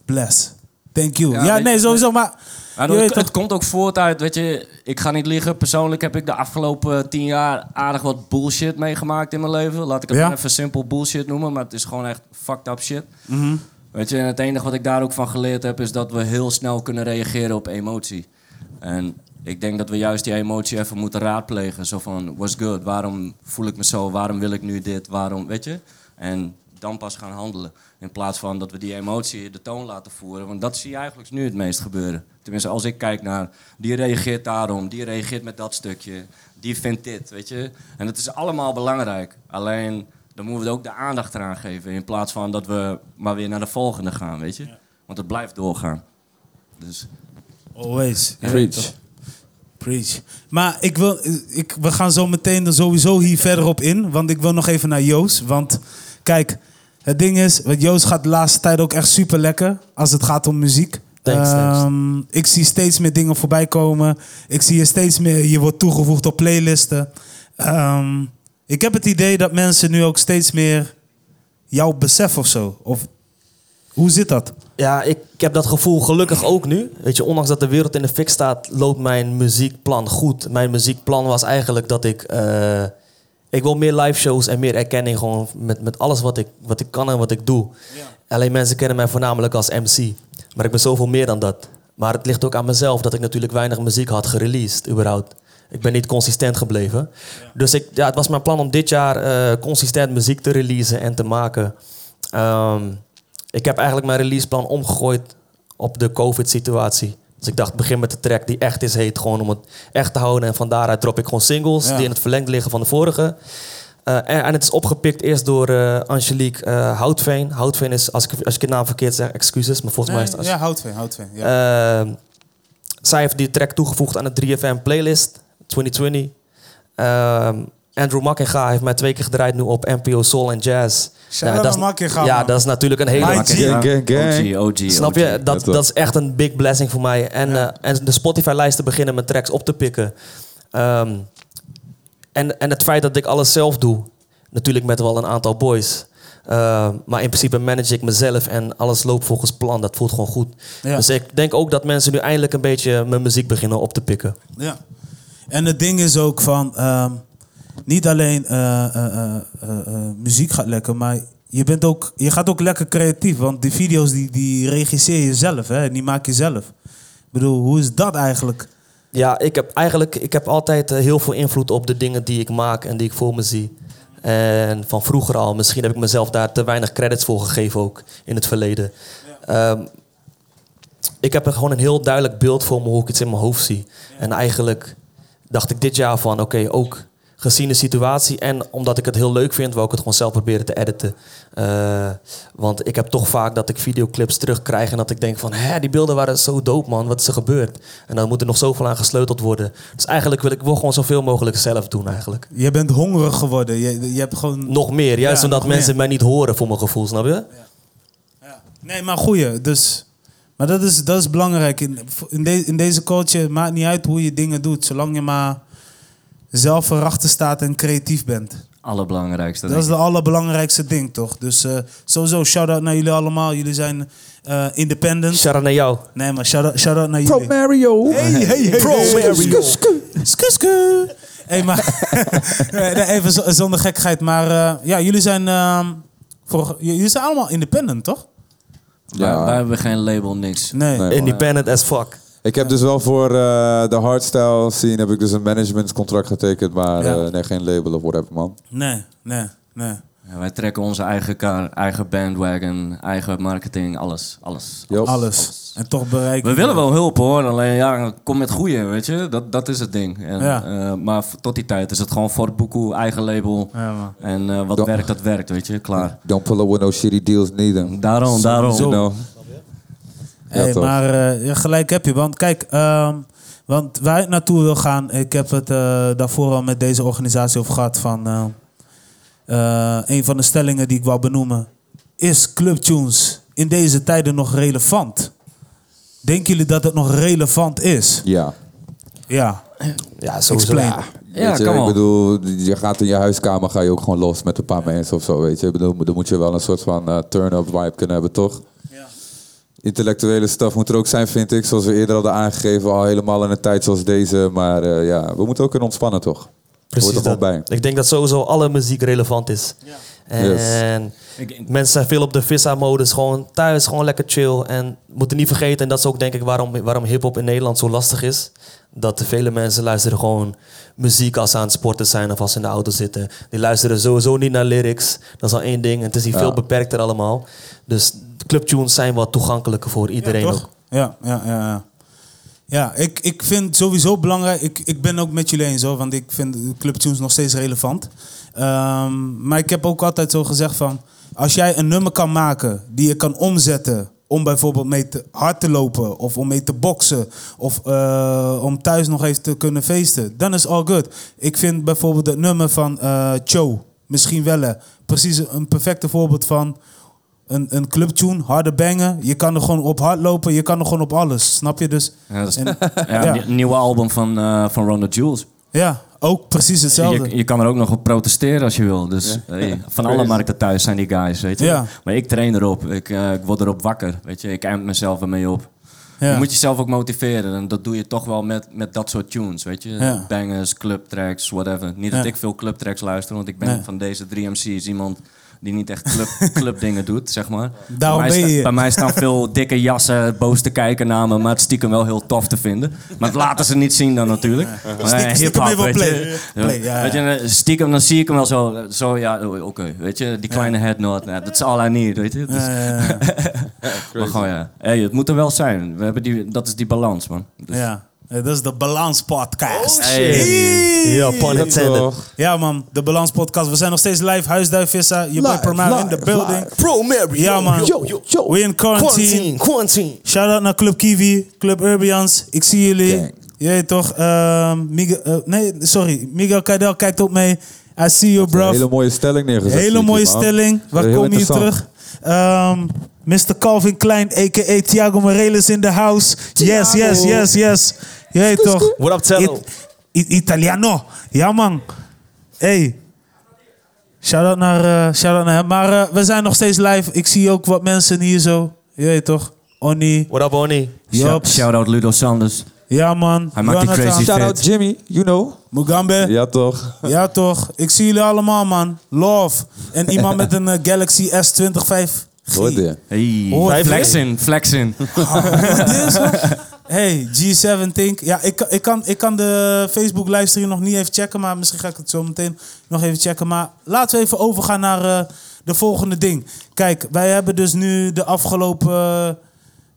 Bless. Thank you. Ja, nee, je- sowieso, maar... Je weet het, toch- komt ook voort uit, weet je, ik ga niet liegen. Persoonlijk heb ik de afgelopen tien jaar aardig wat bullshit meegemaakt in mijn leven. Laat ik het Ja. maar even simpel bullshit noemen, maar het is gewoon echt fucked up shit. Mhm. Weet je, en het enige wat ik daar ook van geleerd heb, is dat we heel snel kunnen reageren op emotie. En ik denk dat we juist die emotie even moeten raadplegen. Zo van, what's good? Waarom voel ik me zo? Waarom wil ik nu dit? Waarom, weet je? En dan pas gaan handelen. In plaats van dat we die emotie de toon laten voeren. Want dat zie je eigenlijk nu het meest gebeuren. Tenminste, als ik kijk naar, die reageert daarom, die reageert met dat stukje, die vindt dit, weet je. En het is allemaal belangrijk. Alleen, dan moeten we ook de aandacht eraan geven. In plaats van dat we maar weer naar de volgende gaan, weet je. Want het blijft doorgaan. Dus... Always. Ja, Preach. Preach. Maar ik wil, ik, we gaan zo meteen er sowieso hier verder op in. Want ik wil nog even naar Joost. Want kijk, het ding is, want Joost gaat de laatste tijd ook echt super lekker als het gaat om muziek. Thanks, thanks. Ehm, ik zie steeds meer dingen voorbij komen. Ik zie je steeds meer, je wordt toegevoegd op playlisten. Ehm, ik heb het idee dat mensen nu ook steeds meer jou beseffen of zo. Of hoe zit dat? Ja, ik heb dat gevoel gelukkig ook nu. Weet je, ondanks dat de wereld in de fik staat, loopt mijn muziekplan goed. Mijn muziekplan was eigenlijk dat ik... eh, ik wil meer live shows en meer erkenning gewoon met, met alles wat ik, wat ik kan en wat ik doe. Alleen mensen kennen mij voornamelijk als MC. Maar ik ben zoveel meer dan dat. Maar het ligt ook aan mezelf dat ik natuurlijk weinig muziek had gereleased, überhaupt. Ik ben niet consistent gebleven. Dus ik, ja, het was mijn plan om dit jaar eh, consistent muziek te releasen en te maken. Ehm, ik heb eigenlijk mijn releaseplan omgegooid op de COVID-situatie. Dus ik dacht, begin met de track die echt is heet. Gewoon om het echt te houden. En van daaruit drop ik gewoon singles Ja. die in het verlengde liggen van de vorige. Eh, en, en het is opgepikt eerst door eh, Angelique eh, Houtveen. Houtveen is, als ik, als ik je naam verkeerd zeg, excuses. Maar volgens mij is het... ja, houtveen, houtveen. Ja. Ehm, zij heeft die track toegevoegd aan de 3FM playlist 2020. Andrew Makkinga heeft mij twee keer gedraaid nu op NPO Soul en Jazz. Ja, dat is, ja, dat is natuurlijk een hele... G. OG, OG, Snap je? Dat, dat is echt een big blessing voor mij. En, eh, en de Spotify-lijsten beginnen mijn tracks op te pikken. Ehm, en, en het feit dat ik alles zelf doe, natuurlijk met wel een aantal boys. Ehm, maar in principe manage ik mezelf en alles loopt volgens plan. Dat voelt gewoon goed. Ja. Dus ik denk ook dat mensen nu eindelijk een beetje mijn muziek beginnen op te pikken. Ja. En het ding is ook van, ehm, niet alleen eh, eh, eh, muziek gaat lekker, maar je, bent ook, je gaat ook lekker creatief. Want die video's die, die regisseer je zelf, hè, die maak je zelf. Ik bedoel, hoe is dat eigenlijk? Ja, ik heb eigenlijk ik heb altijd heel veel invloed op de dingen die ik maak en die ik voor me zie. En van vroeger al, misschien heb ik mezelf daar te weinig credits voor gegeven ook in het verleden. Ehm, ik heb er gewoon een heel duidelijk beeld voor me hoe ik iets in mijn hoofd zie. En eigenlijk dacht ik dit jaar van, oké, ook gezien de situatie en omdat ik het heel leuk vind, wou ik het gewoon zelf proberen te editen. Eh, want ik heb toch vaak dat ik videoclips terugkrijg en dat ik denk van, hè, die beelden waren zo dope man, wat is er gebeurd? En dan moet er nog zoveel aan gesleuteld worden. Dus eigenlijk wil ik gewoon zoveel mogelijk zelf doen eigenlijk. Je bent hongerig geworden. Je, je hebt gewoon... Nog meer, juist Ja, omdat mensen meer. mij niet horen voor mijn gevoel, snap je? Ja. Nee, maar goeie. Dus, maar dat is, dat is belangrijk. In, in, de- in deze culture maakt niet uit hoe je dingen doet. Zolang je maar zelf erachter staat en creatief bent. Allerbelangrijkste. Dat is de allerbelangrijkste ding, toch? Dus eh, sowieso, shout-out naar jullie allemaal. Jullie zijn eh, independent. Shout-out naar jou. Nee, maar shout-out, shout-out naar jullie. Mario. Hey, hey, hey. Pro hey. Mario. Sku, sku. Hey, maar even zonder gekheid. Maar eh, ja, jullie zijn, ehm, voor, jullie zijn allemaal independent, toch? Wij, Ja. wij hebben geen label, niks. Nee. Nee. Independent as fuck. Ik heb dus wel voor eh, de hardstyle scene heb ik dus een managementcontract getekend, maar Ja. eh, nee, geen label of whatever, man. Nee, nee, nee. Ja, wij trekken onze eigen kar, eigen bandwagon, eigen marketing, alles. alles. Alles. En toch bereiken. We willen wel hulp hoor, alleen ja, kom met goeie, weet je. Dat, dat is het ding. En, Ja. eh, maar tot die tijd is het gewoon voor het boekoe, eigen label. Ja. En eh, wat werkt, dat werkt, weet je. Klaar. Don't pull up with no shitty deals neither. Daarom, daarom. You know? Hey, toch. maar eh, ja, gelijk heb je. Want kijk, ehm, want waar ik naartoe wil gaan, ik heb het eh, daarvoor al met deze organisatie over gehad. Van, eh, een van de stellingen die ik wou benoemen. Is clubtunes in deze tijden nog relevant? Denken jullie dat het nog relevant is? Ja. Ja. Ja, sowieso. Explain. Ja. Ja, Weet je, come ik bedoel, je gaat in je huiskamer, ga je ook gewoon los met een paar mensen of zo, weet je. Ik bedoel, dan moet je wel een soort van eh, turn-up vibe kunnen hebben, toch? Intellectuele stuff moet er ook zijn, vind ik. Zoals we eerder hadden aangegeven, al helemaal in een tijd zoals deze. Maar eh, ja, we moeten ook kunnen ontspannen, toch? Precies Hoort er dat. bij. Ik denk dat sowieso alle muziek relevant is. En Ik- ik- mensen zijn veel op de vissa-modus, gewoon thuis, gewoon lekker chill. En moeten niet vergeten, en dat is ook denk ik waarom, waarom hip-hop in Nederland zo lastig is. Dat vele mensen luisteren gewoon muziek als ze aan het sporten zijn of als ze in de auto zitten. Die luisteren sowieso niet naar lyrics. Dat is al één ding. En het is hier Ja. veel beperkter allemaal. Dus clubtunes zijn wat toegankelijker voor iedereen ja, ook. toch? Ja, ja, ja. ja. Ja, ik, ik vind sowieso belangrijk. Ik, ik ben ook met jullie eens hoor, want ik vind clubtunes nog steeds relevant. Ehm, maar ik heb ook altijd zo gezegd van. Als jij een nummer kan maken die je kan omzetten om bijvoorbeeld mee te hard te lopen of om mee te boksen of eh, om thuis nog even te kunnen feesten, dan is all good. Ik vind bijvoorbeeld het nummer van eh Cho, misschien wel precies een perfecte voorbeeld van een, een clubtune, harde bangen. Je kan er gewoon op hard lopen, je kan er gewoon op alles. Snap je? Dus Ja, dat is- en- ja, nieuwe album van, eh van Ronda Jules. ja, ook precies hetzelfde. Je, je kan er ook nog op protesteren als je wil. Dus hey, van alle markten thuis zijn die guys, weet je. Ja. Maar ik train erop. Ik, eh, ik word erop wakker, weet je. Ik eind mezelf ermee op. ja. Je moet jezelf ook motiveren. En dat doe je toch wel met, met dat soort tunes, weet je. Bangers, clubtracks, whatever. Niet dat ik veel clubtracks luister, want ik ben van deze drie MC's iemand die niet echt club, clubdingen doet, zeg maar. Daarom bij, mij ben je sta- bij mij staan veel dikke jassen boos te kijken naar me, maar het stiekem wel heel tof te vinden. Maar dat laten ze niet zien dan natuurlijk. Maar, Stiekem- stiekem even weet play. je. Play, ja, Weet je, stiekem dan zie ik hem wel zo, zo ja, oh, oké, weet je, die kleine ja, dat is all I need, weet je. Dus- Ja, ja, ja. maar gewoon ja, hey, het moet er wel zijn. We hebben die, dat is die balans, man. Dus- ja. Ja, Dat is de Balans Podcast. Hey. Ja, pun Ja, toch? Ja, man, de Balans Podcast. We zijn nog steeds live. Huisduif Vissa, je Live, Permar in the building. Pro Mary. Ja, man. Yo, yo, yo. We in quarantine. Quarantine, quarantine. Shout out naar Club Kiwi, Club Urbians. Ik zie jullie. Gang. Weet toch? ehm, Miguel, eh, nee, sorry. Miguel Kaidel kijkt op mee. I see you, bro. Hele mooie stelling neergezet. Hele mooie man. stelling. Waar kom je terug? Ehm, Mr. Calvin Klein, a.k.a. Thiago Moreles in the house. Yes, yes, yes, yes. Je weet toch? What up, Tello? It- I- Italiano. Ja, man. Hey. Shout-out naar, eh, shout-out naar hem. Maar eh, we zijn nog steeds live. Ik zie ook wat mensen hier zo. Je weet toch? Oni. What up? Jops. Shout-out Ludo Sanders. Ja, man. Hij maakt die crazy- Shout out Vet. Jimmy, you know. Mugambe. Ja, toch? Ja, toch? Ik zie jullie allemaal, man. Love. En iemand met een eh, Galaxy S25 G. Hoor je? Hey, flexin, flexin. Hey, G7 Think. Ja, ik, ik, kan, ik kan de Facebook livestream nog niet even checken, maar misschien ga ik het zo meteen nog even checken. Maar laten we even overgaan naar eh, de volgende ding. Kijk, wij hebben dus nu de afgelopen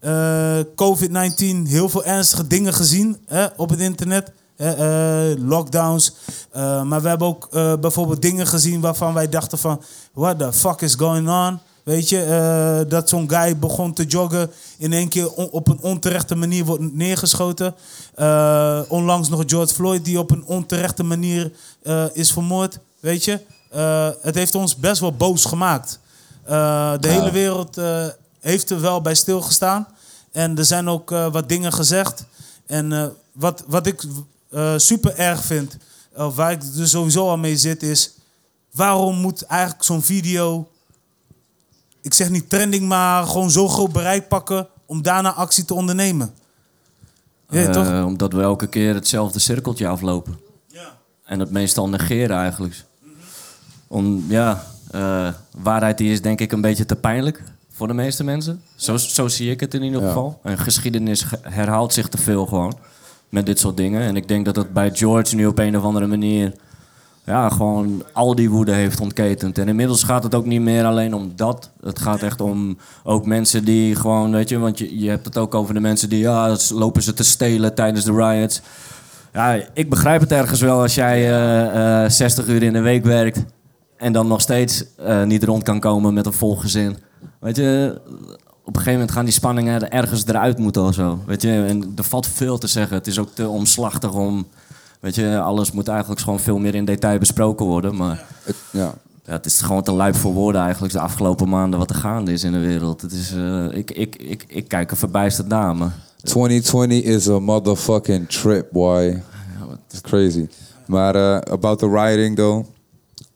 eh, COVID-19 heel veel ernstige dingen gezien hè, op het internet. eh, lockdowns. Maar we hebben ook bijvoorbeeld dingen gezien waarvan wij dachten van... What the fuck is going on? Weet je, eh, dat zo'n guy begon te joggen... in één keer on- op een onterechte manier wordt neergeschoten. Eh, onlangs nog George Floyd die op een onterechte manier eh, is vermoord. Weet je, het heeft ons best wel boos gemaakt. De Ja. hele wereld heeft er wel bij stilgestaan. En er zijn ook wat dingen gezegd. En wat, wat ik super erg vind, of waar ik dus sowieso al mee zit, is... waarom moet eigenlijk zo'n video, ik zeg niet trending, maar gewoon zo groot bereik pakken... om daarna actie te ondernemen? Ja, Eh, toch? Omdat we elke keer hetzelfde cirkeltje aflopen. Ja. En het meestal negeren eigenlijk. Om, ja, eh, waarheid die is denk ik een beetje te pijnlijk voor de meeste mensen. Zo, zo zie ik het in ieder Ja. geval. En geschiedenis ge- herhaalt zich te veel gewoon met dit soort dingen. En ik denk dat het bij George nu op een of andere manier... Ja, gewoon al die woede heeft ontketend. En inmiddels gaat het ook niet meer alleen om dat. Het gaat echt om ook mensen die gewoon, weet je... Want je, je hebt het ook over de mensen die, ja, lopen ze te stelen tijdens de riots. Ja, ik begrijp het ergens wel als jij eh, eh, 60 uur in de week werkt en dan nog steeds eh, niet rond kan komen met een vol gezin. Weet je, op een gegeven moment gaan die spanningen er ergens eruit moeten of zo. Weet je, en er valt veel te zeggen. Het is ook te omslachtig om, weet je, alles moet eigenlijk gewoon veel meer in detail besproken worden. Maar Het- ja. ja, het is gewoon te lijp voor woorden eigenlijk de afgelopen maanden wat er gaande is in de wereld. Het is, eh, ik, ik, ik, ik kijk er verbijsterd naar, maar 2020 is a motherfucking trip, boy. It's crazy. Maar uh, about the rioting, though,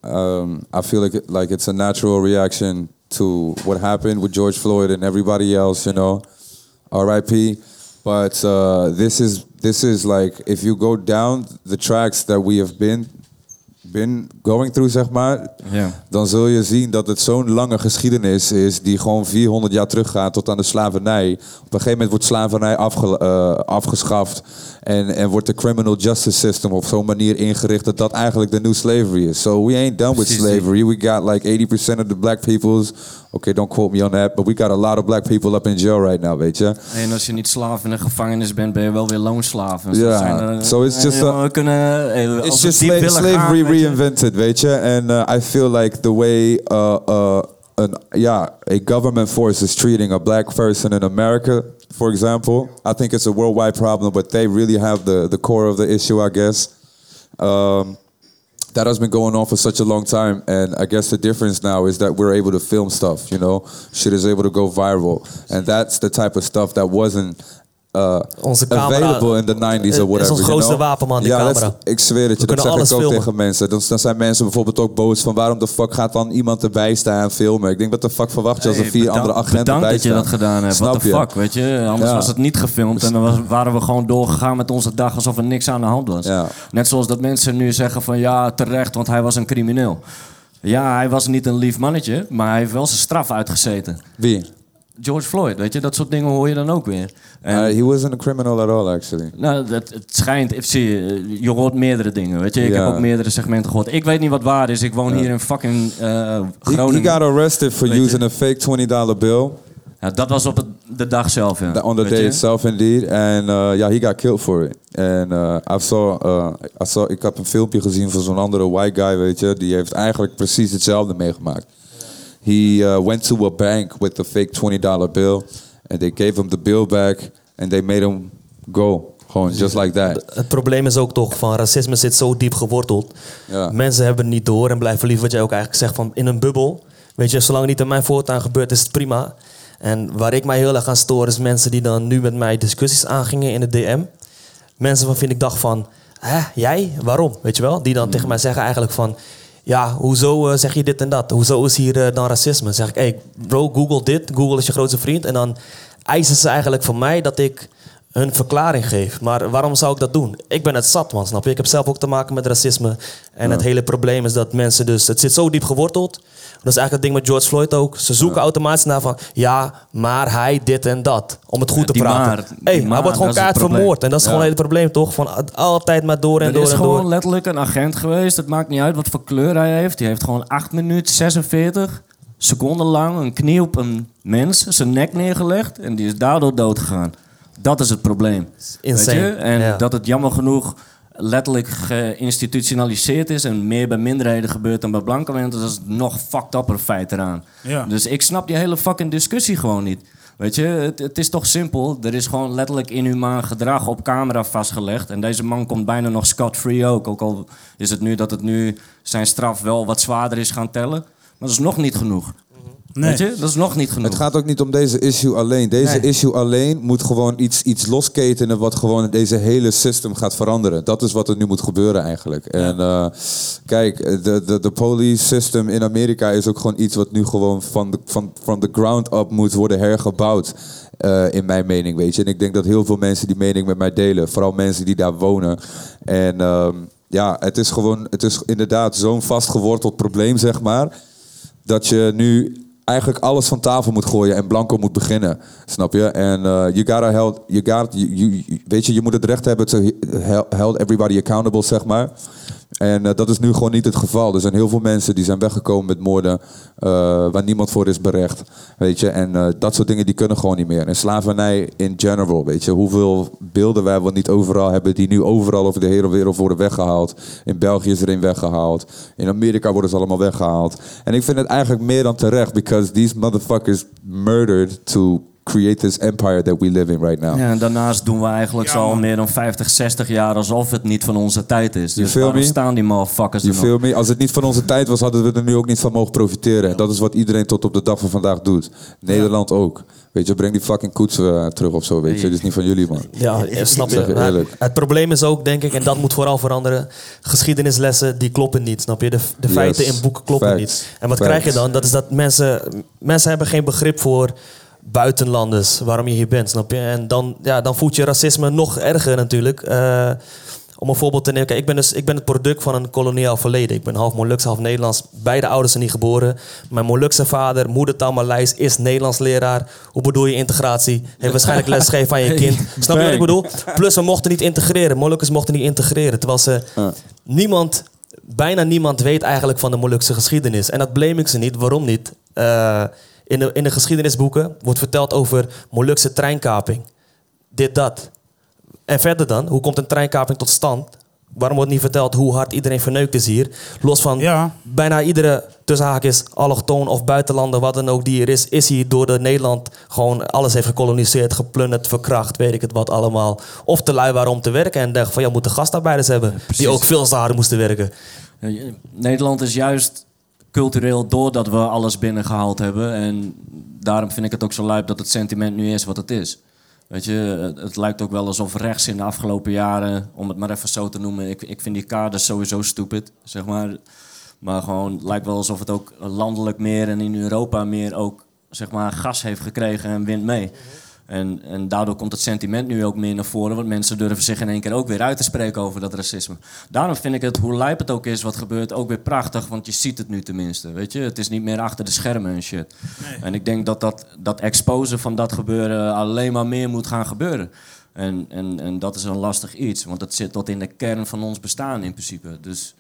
um, I feel like it, like it's a natural reaction to what happened with George Floyd and everybody else. You know, R.I.P. But uh, this is this is like if you go down the tracks that we have been been going through, zeg maar. dan zul je zien dat het zo'n lange geschiedenis is die gewoon 400 jaar teruggaat tot aan de slavernij. Op een gegeven moment wordt slavernij afge- eh, afgeschaft en, en wordt de criminal justice system op zo'n manier ingericht dat dat eigenlijk de new slavery is. So we ain't done with slavery. We got like 80% of the black people's, okay, don't quote me on that, but we got a lot of black people up in jail right now, weet je. En als je niet slaaf in de gevangenis bent, ben je wel weer loonslaaf. Ja, zijn er- so it's just a- we kunnen, eh, It's just sla- slavery gaan, reinvented, weet je. And uh, I feel like the way uh, uh, an, yeah, a government force is treating a black person in America, for example, I think it's a worldwide problem, but they really have the, the core of the issue, I guess. Um, that has been going on for such a long time, and I guess the difference now is that we're able to film stuff. You know, shit is able to go viral, and that's the type of stuff that wasn't uh, Onze camera available in the 90s is or ons whatever. you grootste know? wapen, man, die ja, camera. dat is- ik zweer het je, dat zeg ik ook filmen. tegen mensen. Dan, dan zijn mensen bijvoorbeeld ook boos van waarom de fuck gaat dan iemand erbij staan en filmen? Ik denk, wat de fuck verwacht je als er Hey, vier bedankt- andere agenten Bedankt bij dat je staan? dat gedaan hebt. Snap the je? fuck, weet je? Anders Ja. was het niet gefilmd en dan was- waren we gewoon doorgegaan met onze dag alsof er niks aan de hand was. Ja. Net zoals dat mensen nu zeggen van ja, terecht, want hij was een crimineel. Ja, hij was niet een lief mannetje, maar hij heeft wel zijn straf uitgezeten. Wie? George Floyd, weet je, dat soort dingen hoor je dan ook weer. En, Uh, he wasn't a criminal at all, actually. nou, dat, het schijnt, zie, je je hoort meerdere dingen, weet je. Ik Ja. heb ook meerdere segmenten gehoord. Ik weet niet wat waar is. Ik woon hier in fucking eh, He, Groningen. he got arrested for Weet je? using a fake $20 bill Ja, dat was op het, de dag zelf, ja. on the Weet day je? itself, indeed. And uh, yeah, he got killed for it. And uh, I saw, I saw, ik heb een filmpje gezien van zo'n andere white guy, weet je. Die heeft eigenlijk precies hetzelfde meegemaakt. He uh, went to a bank with a fake $20 bill. And they gave him the bill back. And they made him go. Gewoon, just like that. Het probleem is ook toch van racisme zit zo diep geworteld. Ja. Mensen hebben het niet door en blijven liever wat jij ook eigenlijk zegt van in een bubbel. Weet je, zolang het niet in mijn voortuin gebeurt is het prima. En waar ik mij heel erg aan stoor is mensen die dan nu met mij discussies aangingen in de DM. Mensen waarvan ik dacht van, hè, jij? Waarom? Weet je wel? Die dan tegen mij zeggen eigenlijk van, ja, hoezo eh, zeg je dit en dat? Hoezo is hier eh, dan racisme? Dan zeg ik, hey bro, Google dit. Google is je grootste vriend. En dan eisen ze eigenlijk van mij dat ik hun verklaring geef. Maar waarom zou ik dat doen? Ik ben het zat, man, snap je? Ik heb zelf ook te maken met racisme. En het hele probleem is dat mensen dus... Het zit zo diep geworteld. Dat is eigenlijk het ding met George Floyd ook. Ze zoeken automatisch naar van... Ja, maar hij dit en dat. Om het goed Ja, te praten. maar, hey, maar, hij wordt gewoon kaart vermoord. En dat is gewoon het hele probleem, toch? Van altijd maar door en Er door is en gewoon door. letterlijk een agent geweest. Het maakt niet uit wat voor kleur hij heeft. Die heeft gewoon 8 minuten 46 seconden lang een knie op een mens, zijn nek neergelegd. En die is daardoor dood gegaan. Dat is het probleem. Insane. Weet je? En dat het jammer genoeg letterlijk geïnstitutionaliseerd is en meer bij minderheden gebeurt dan bij blanke mensen, dat is nog fucked upper feit eraan. Ja. Dus ik snap die hele fucking discussie gewoon niet. Weet je, het, het is toch simpel. Er is gewoon letterlijk inhumaan gedrag op camera vastgelegd. En deze man komt bijna nog scot-free ook. Ook al is het nu dat het nu zijn straf wel wat zwaarder is gaan tellen. Maar dat is nog niet genoeg. Nee. Weet je, dat is nog niet genoeg. Het gaat ook niet om deze issue alleen. Deze Nee. issue alleen moet gewoon iets, iets losketenen wat gewoon deze hele system gaat veranderen. Dat is wat er nu moet gebeuren eigenlijk. En eh, kijk, de, de, de police system in Amerika is ook gewoon iets wat nu gewoon van de, van, from the ground up moet worden hergebouwd. eh, in mijn mening, weet je. En ik denk dat heel veel mensen die mening met mij delen. Vooral mensen die daar wonen. En ehm, ja, het is gewoon, het is inderdaad zo'n vastgeworteld probleem, zeg maar dat je nu eigenlijk alles van tafel moet gooien en blanco moet beginnen. Snap je? En eh you gotta held, you you, you- weet je, je moet het recht hebben to hel- held everybody accountable, zeg maar. En eh, dat is nu gewoon niet het geval. Er zijn heel veel mensen die zijn weggekomen met moorden eh, waar niemand voor is berecht. Weet je, en eh, dat soort dingen die kunnen gewoon niet meer. En slavernij in general, weet je, hoeveel beelden wij wel niet overal hebben die nu overal over de hele wereld worden weggehaald. In België is er een weggehaald. In Amerika worden ze allemaal weggehaald. En ik vind het eigenlijk meer dan terecht, because these motherfuckers murdered to create this empire that we live in right now. Ja, en daarnaast doen we eigenlijk Ja, zo al meer dan 50, 60 jaar alsof het niet van onze tijd is. Dus waarom me? staan die motherfuckers er You feel me? Als het niet van onze tijd was, hadden we er nu ook niet van mogen profiteren. En dat is wat iedereen tot op de dag van vandaag doet. Nederland ook. Weet je, breng die fucking koets eh, terug of zo, weet je. Dit is niet van jullie, man. Ja, snap Zeg je. eerlijk. het probleem is ook, denk ik, en dat moet vooral veranderen. Geschiedenislessen, die kloppen niet, snap je? De, de Yes. feiten in boeken kloppen Facts. niet. En wat Facts. krijg je dan? Dat is dat mensen, mensen hebben geen begrip voor buitenlanders, waarom je hier bent, snap je? En dan, ja, dan voelt je racisme nog erger natuurlijk. Eh, om een voorbeeld te nemen, kijk, ik ben, dus, ik ben het product van een koloniaal verleden. Ik ben half Molukse, half Nederlands. Beide ouders zijn niet geboren. Mijn Molukse vader, moedertaal Maleis, is Nederlands leraar. Hoe bedoel je integratie? Heeft waarschijnlijk lesgegeven aan je kind. Snap je wat ik bedoel? Plus, we mochten niet integreren. Molukkers mochten niet integreren. Terwijl ze niemand, bijna niemand weet eigenlijk van de Molukse geschiedenis. En dat blame ik ze niet. Waarom niet? Eh, in, de, in de geschiedenisboeken wordt verteld over Molukse treinkaping. Dit, dat. En verder dan, hoe komt een treinkaping tot stand? Waarom wordt niet verteld hoe hard iedereen verneukt is hier? Los van Ja. bijna iedere tussen haakjes allochtoon of buitenlander, wat dan ook die er is, is hier door de Nederland gewoon alles heeft gekoloniseerd, geplunderd, verkracht, weet ik het wat allemaal. Of te lui waren om te werken en dachten van ja, we moeten gastarbeiders hebben die ook veel hard moesten werken. Nederland is juist cultureel doordat we alles binnengehaald hebben. En daarom vind ik het ook zo lijp dat het sentiment nu is wat het is. Weet je, het, het lijkt ook wel alsof rechts in de afgelopen jaren, om het maar even zo te noemen, ik, ik vind die kaders sowieso stupid, zeg maar. Maar gewoon, het lijkt wel alsof het ook landelijk meer en in Europa meer ook, zeg maar, gas heeft gekregen en wint mee. En, en daardoor komt het sentiment nu ook meer naar voren, want mensen durven zich in één keer ook weer uit te spreken over dat racisme. Daarom vind ik het, hoe lijp het ook is wat gebeurt, ook weer prachtig, want je ziet het nu tenminste. Weet je, het is niet meer achter de schermen en shit. En ik denk dat dat, dat exposen van dat gebeuren alleen maar meer moet gaan gebeuren. En, en, en dat is een lastig iets, want dat zit tot in de kern van ons bestaan in principe. Dus.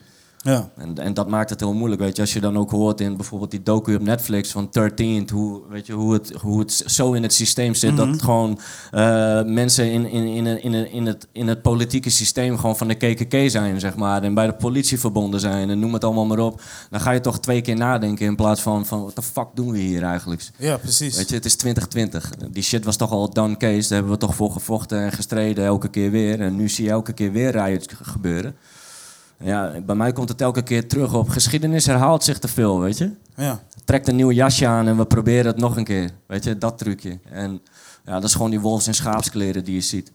Ja. En, en dat maakt het heel moeilijk, weet je. Als je dan ook hoort in bijvoorbeeld die docu op Netflix van 13, hoe, weet je, hoe, het, hoe het zo in het systeem zit... dat gewoon eh, mensen in, in, in, in, in, het, in het politieke systeem gewoon van de KKK zijn, zeg maar. En bij de politie verbonden zijn en noem het allemaal maar op. Dan ga je toch twee keer nadenken in plaats van, van wat de fuck doen we hier eigenlijk? ja, precies. Weet je, het is 2020. Die shit was toch al done case. Daar hebben we toch voor gevochten en gestreden elke keer weer. En nu zie je elke keer weer riots ge- gebeuren. Ja, bij mij komt het elke keer terug op. Geschiedenis herhaalt zich te veel, weet je. Ja. Trekt een nieuw jasje aan en we proberen het nog een keer. Weet je, dat trucje. En ja, dat is gewoon die wolfs- en schaapskleren die je ziet.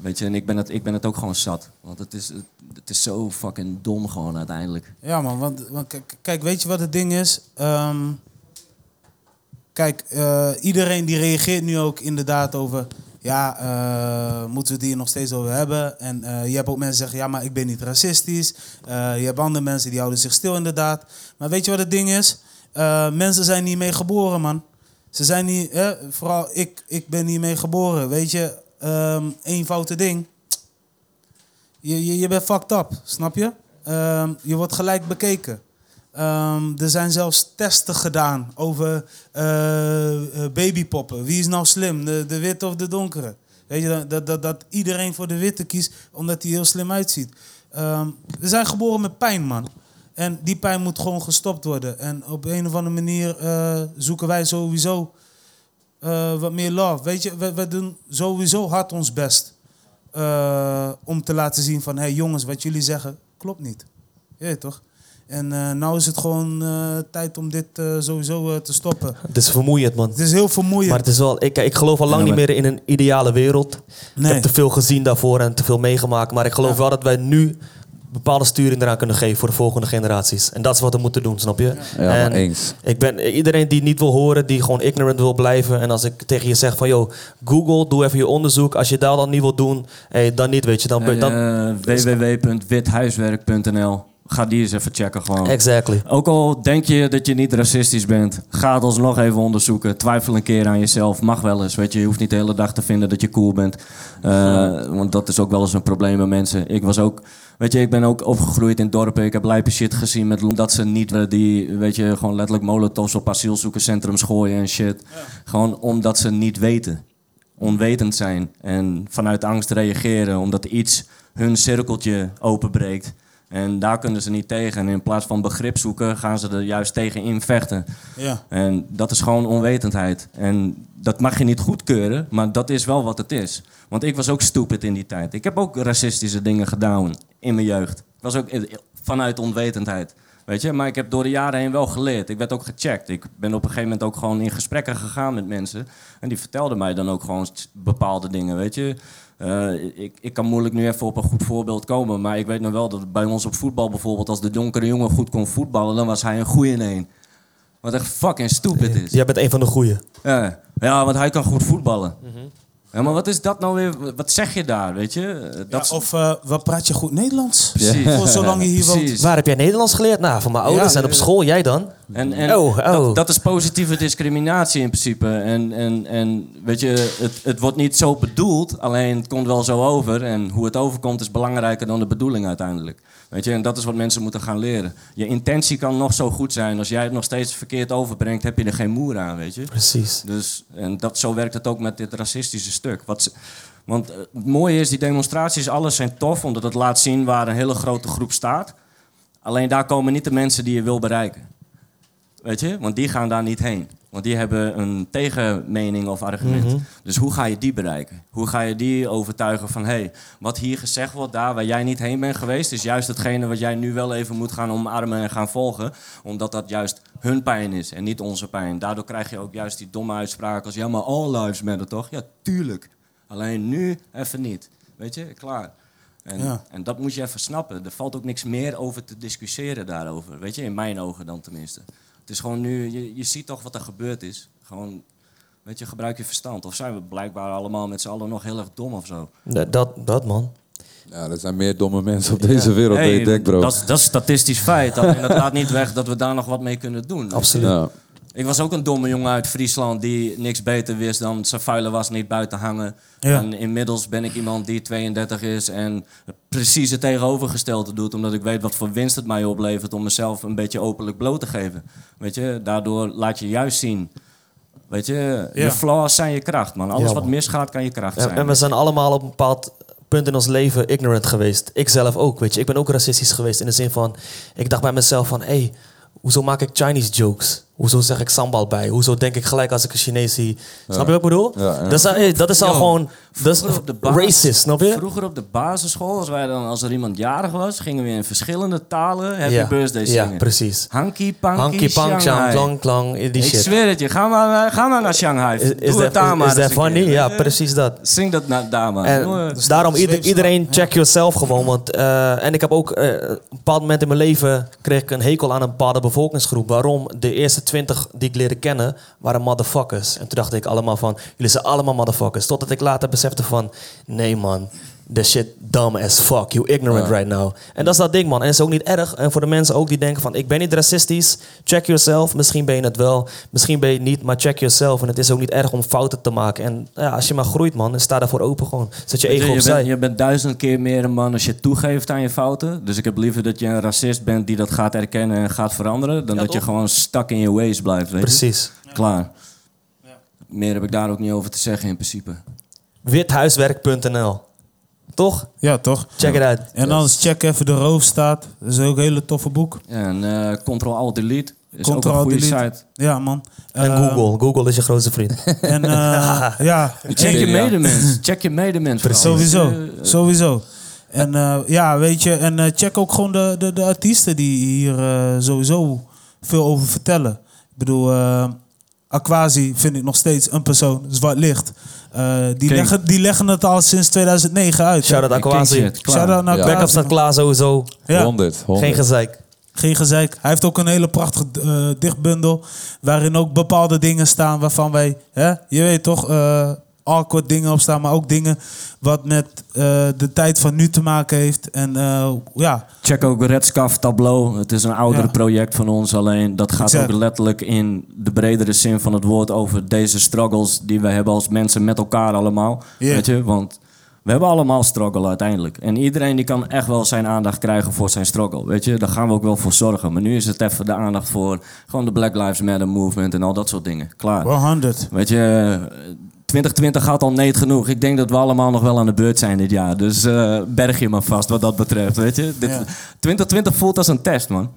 Weet je, en ik ben het, ik ben het ook gewoon zat. Want het is, het is zo fucking dom gewoon uiteindelijk. Ja, man. Want, want kijk- kijk, weet je wat het ding is? Ehm, kijk, eh, iedereen die reageert nu ook inderdaad over... ja, eh, moeten we hier nog steeds over hebben? En eh, je hebt ook mensen die zeggen, ja, maar ik ben niet racistisch. Eh, je hebt andere mensen die houden zich stil inderdaad. Maar weet je wat het ding is? Mensen zijn niet mee geboren, man. Ze zijn niet, hè, vooral ik, ik ben niet mee geboren. Weet je, ehm eenvoudige ding. Je, je, je bent fucked up, snap je? Ehm, je wordt gelijk bekeken. Ehm, er zijn zelfs testen gedaan over eh, eh, babypoppen. Wie is nou slim, de, de witte of de donkere? Weet je, dat- dat, dat, iedereen voor de witte kiest omdat hij heel slim uitziet. Ehm, we zijn geboren met pijn, man. En die pijn moet gewoon gestopt worden. En op een of andere manier eh, zoeken wij sowieso wat meer love. Weet je, we, doen sowieso hard ons best. om te laten zien van, hé hey, jongens, wat jullie zeggen klopt niet. Je toch? En eh nou is het gewoon eh, tijd om dit eh, sowieso te stoppen. Het is vermoeiend, man. Het is heel vermoeiend. Maar het is wel, ik, ik geloof al lang Ja, niet meer in een ideale wereld. Ik heb te veel gezien daarvoor en te veel meegemaakt. Maar ik geloof Ja. wel dat wij nu bepaalde sturing eraan kunnen geven voor de volgende generaties. En dat is wat we moeten doen, snap je? Ja, maar en eens. ik ben iedereen die niet wil horen, die gewoon ignorant wil blijven. En als ik tegen je zeg van, yo, Google, doe even je onderzoek. Als je daar dan niet wil doen, hey, dan niet, weet je. Dan, ben- dan, Eh, www.withuiswerk.nl. Ga die eens even checken gewoon. exactly. Ook al denk je dat je niet racistisch bent, ga het alsnog even onderzoeken. Twijfel een keer aan jezelf. Mag wel eens. Weet je, je hoeft niet de hele dag te vinden dat je cool bent. Eh, want dat is ook wel eens een probleem bij mensen. Ik was ook, weet je, ik ben ook opgegroeid in dorpen. Ik heb lijpe shit gezien met dat ze niet eh, die, weet je, gewoon letterlijk molotovs op asielzoekerscentrums gooien en shit. Gewoon omdat ze niet weten. Onwetend zijn en vanuit angst reageren omdat iets hun cirkeltje openbreekt. En daar kunnen ze niet tegen. En in plaats van begrip zoeken, gaan ze er juist tegen in vechten. Ja. En dat is gewoon onwetendheid. En dat mag je niet goedkeuren, maar dat is wel wat het is. Want ik was ook stupid in die tijd. Ik heb ook racistische dingen gedaan in mijn jeugd. Ik was ook vanuit onwetendheid. Weet je, maar ik heb door de jaren heen wel geleerd. Ik werd ook gecheckt. Ik ben op een gegeven moment ook gewoon in gesprekken gegaan met mensen. En die vertelden mij dan ook gewoon bepaalde dingen, weet je. Eh, ik, ik kan moeilijk nu even op een goed voorbeeld komen. Maar ik weet nog wel dat bij ons op voetbal bijvoorbeeld... als de donkere jongen goed kon voetballen, dan was hij een goeie in één. Wat echt fucking stupid is. Jij bent een van de goeie. Ja, ja want hij kan goed voetballen. Ja, maar wat is dat nou weer? Wat zeg je daar, weet je? Dat Ja, is- of eh, wat praat je goed Nederlands? Precies. Voor zolang je hier woont. Waar heb jij Nederlands geleerd? Nou, van mijn ouders Ja, en op school. Jij dan? En, en Oh, oh. Dat, dat is positieve discriminatie in principe. En, en, en weet je, het, het wordt niet zo bedoeld, alleen het komt wel zo over. En hoe het overkomt is belangrijker dan de bedoeling uiteindelijk. Weet je, en dat is wat mensen moeten gaan leren. Je intentie kan nog zo goed zijn. Als jij het nog steeds verkeerd overbrengt, heb je er geen moer aan, weet je. Precies. Dus, en dat, zo werkt het ook met dit racistische stuk. Wat, want eh, het mooie is, die demonstraties, alles zijn tof, omdat het laat zien waar een hele grote groep staat. Alleen daar komen niet de mensen die je wil bereiken. Weet je? Want die gaan daar niet heen. Want die hebben een tegenmening of argument. Mhm. Dus hoe ga je die bereiken? Hoe ga je die overtuigen van... hé, hey, wat hier gezegd wordt, daar waar jij niet heen bent geweest... is juist hetgene wat jij nu wel even moet gaan omarmen en gaan volgen. Omdat dat juist hun pijn is en niet onze pijn. Daardoor krijg je ook juist die domme uitspraken als... ja, maar all lives matter, toch? Ja, tuurlijk. Alleen nu even niet. Weet je, klaar. En, Ja. en dat moet je even snappen. Er valt ook niks meer over te discussiëren daarover. Weet je, in mijn ogen dan tenminste. Het is gewoon nu, je, je ziet toch wat er gebeurd is. Gewoon, weet je, gebruik je verstand. Of zijn we blijkbaar allemaal met z'n allen nog heel erg dom of zo? Dat, dat, dat, man. Ja, er zijn meer domme mensen op deze wereld dan je denkt, bro. Dat, is- dat is statistisch feit. En dat laat niet weg dat we daar nog wat mee kunnen doen. Absoluut. Ja. Ik was ook een domme jongen uit Friesland die niks beter wist dan zijn vuile was niet buiten hangen. Ja. En inmiddels ben ik iemand die 32 is en precies het tegenovergestelde doet. Omdat ik weet wat voor winst het mij oplevert om mezelf een beetje openlijk bloot te geven. Weet je, daardoor laat je juist zien. Weet je, Ja. je flaws zijn je kracht, man. Alles Ja, wat misgaat kan je kracht zijn. en we zijn allemaal op een bepaald punt in ons leven ignorant geweest. Ik zelf ook, weet je. Ik ben ook racistisch geweest in de zin van... Ik dacht bij mezelf van... Hey, hoezo maak ik Chinese jokes? Hoezo zeg ik sambal bij? Hoezo denk ik gelijk als ik een Chinees zie? Snap je wat ik bedoel? Ja, ja. Dat is, al- hey, dat is al Yo, gewoon... Dat is Vroeger op de baas- racist, snap je? Vroeger op de basisschool, als, wij dan, als er iemand jarig was, gingen we in verschillende talen Happy ja. Birthday Ja, zingen. precies. Hanky Panky Hanky pank, Shanghai. klang, klang, die ik zweer het je, ga maar, eh, ga maar naar Shanghai. Is, Doe is het that, daar maar is een funny? keer, Ja, precies dat. Zing dat na, daar maar. En Dus daarom dat ieder- iedereen check yourself gewoon. Want, eh, en ik heb ook eh, op een bepaald moment in mijn leven kreeg ik een hekel aan een bepaalde bevolkingsgroep. Waarom? De eerste twintig die ik leerde kennen waren motherfuckers. En toen dacht ik allemaal van, jullie zijn allemaal motherfuckers. Totdat ik later besefte van, nee man, this shit dumb as fuck. You ignorant Ja. right now. En dat is dat ding man. En het is ook niet erg. En voor de mensen ook die denken van, ik ben niet racistisch. Check yourself. Misschien ben je het wel. Misschien ben je het niet, maar check yourself. En het is ook niet erg om fouten te maken. En ja, als je maar groeit man, sta daarvoor open gewoon. Zet je ego je, opzij. bent, je bent duizend keer meer een man als je toegeeft aan je fouten. Dus ik heb liever dat je een racist bent die dat gaat erkennen en gaat veranderen. Dan Ja, dat je gewoon stuck in je ways blijft. Weet je? Precies. Klaar. Meer heb ik daar ook niet over te zeggen in principe. Withuiswerk.nl Toch? Ja, toch? Check it out. En anders check even de roofstaat. Dat is ook een hele toffe boek. Ja, en eh Ctrl-Alt-Delete is ook Ctrl, een goede delete. site. Ja, man. En Eh, Google. Google is je grootste vriend. En eh, ja, Check je medemens. Check je medemens. sowieso. Sowieso. En eh, ja, weet je, en check ook gewoon de, de, de artiesten die hier sowieso veel over vertellen. Ik bedoel, eh Aquasi vind ik nog steeds een persoon, zwart licht. Eh, die, King. leggen, die leggen het al sinds 2009 uit. Shout-out shit, klaar. Shout-out naar. Backup staat klaar sowieso. Ja. 100, 100. Geen gezeik. Geen gezeik. Hij heeft ook een hele prachtige eh, dichtbundel. Waarin ook bepaalde dingen staan waarvan wij, hè, je weet toch, eh awkward dingen op staan. Maar ook dingen wat met eh, de tijd van nu te maken heeft. En eh, ja, Check ook Red Scarf Tableau. Het is een oudere Ja. project van ons. Alleen dat gaat Exact. ook letterlijk in de bredere zin van het woord over deze struggles die we hebben als mensen met elkaar allemaal. Weet je, want we hebben allemaal struggle uiteindelijk. En iedereen die kan echt wel zijn aandacht krijgen voor zijn struggle. Weet je, daar gaan we ook wel voor zorgen. Maar nu is het even de aandacht voor gewoon de Black Lives Matter movement en al dat soort dingen. Klaar. 100. Weet je, 2020 gaat al neet genoeg. Ik denk dat we allemaal nog wel aan de beurt zijn dit jaar. Dus eh, berg je maar vast wat dat betreft. Weet je? Dit, Ja. 2020 voelt als een test, man.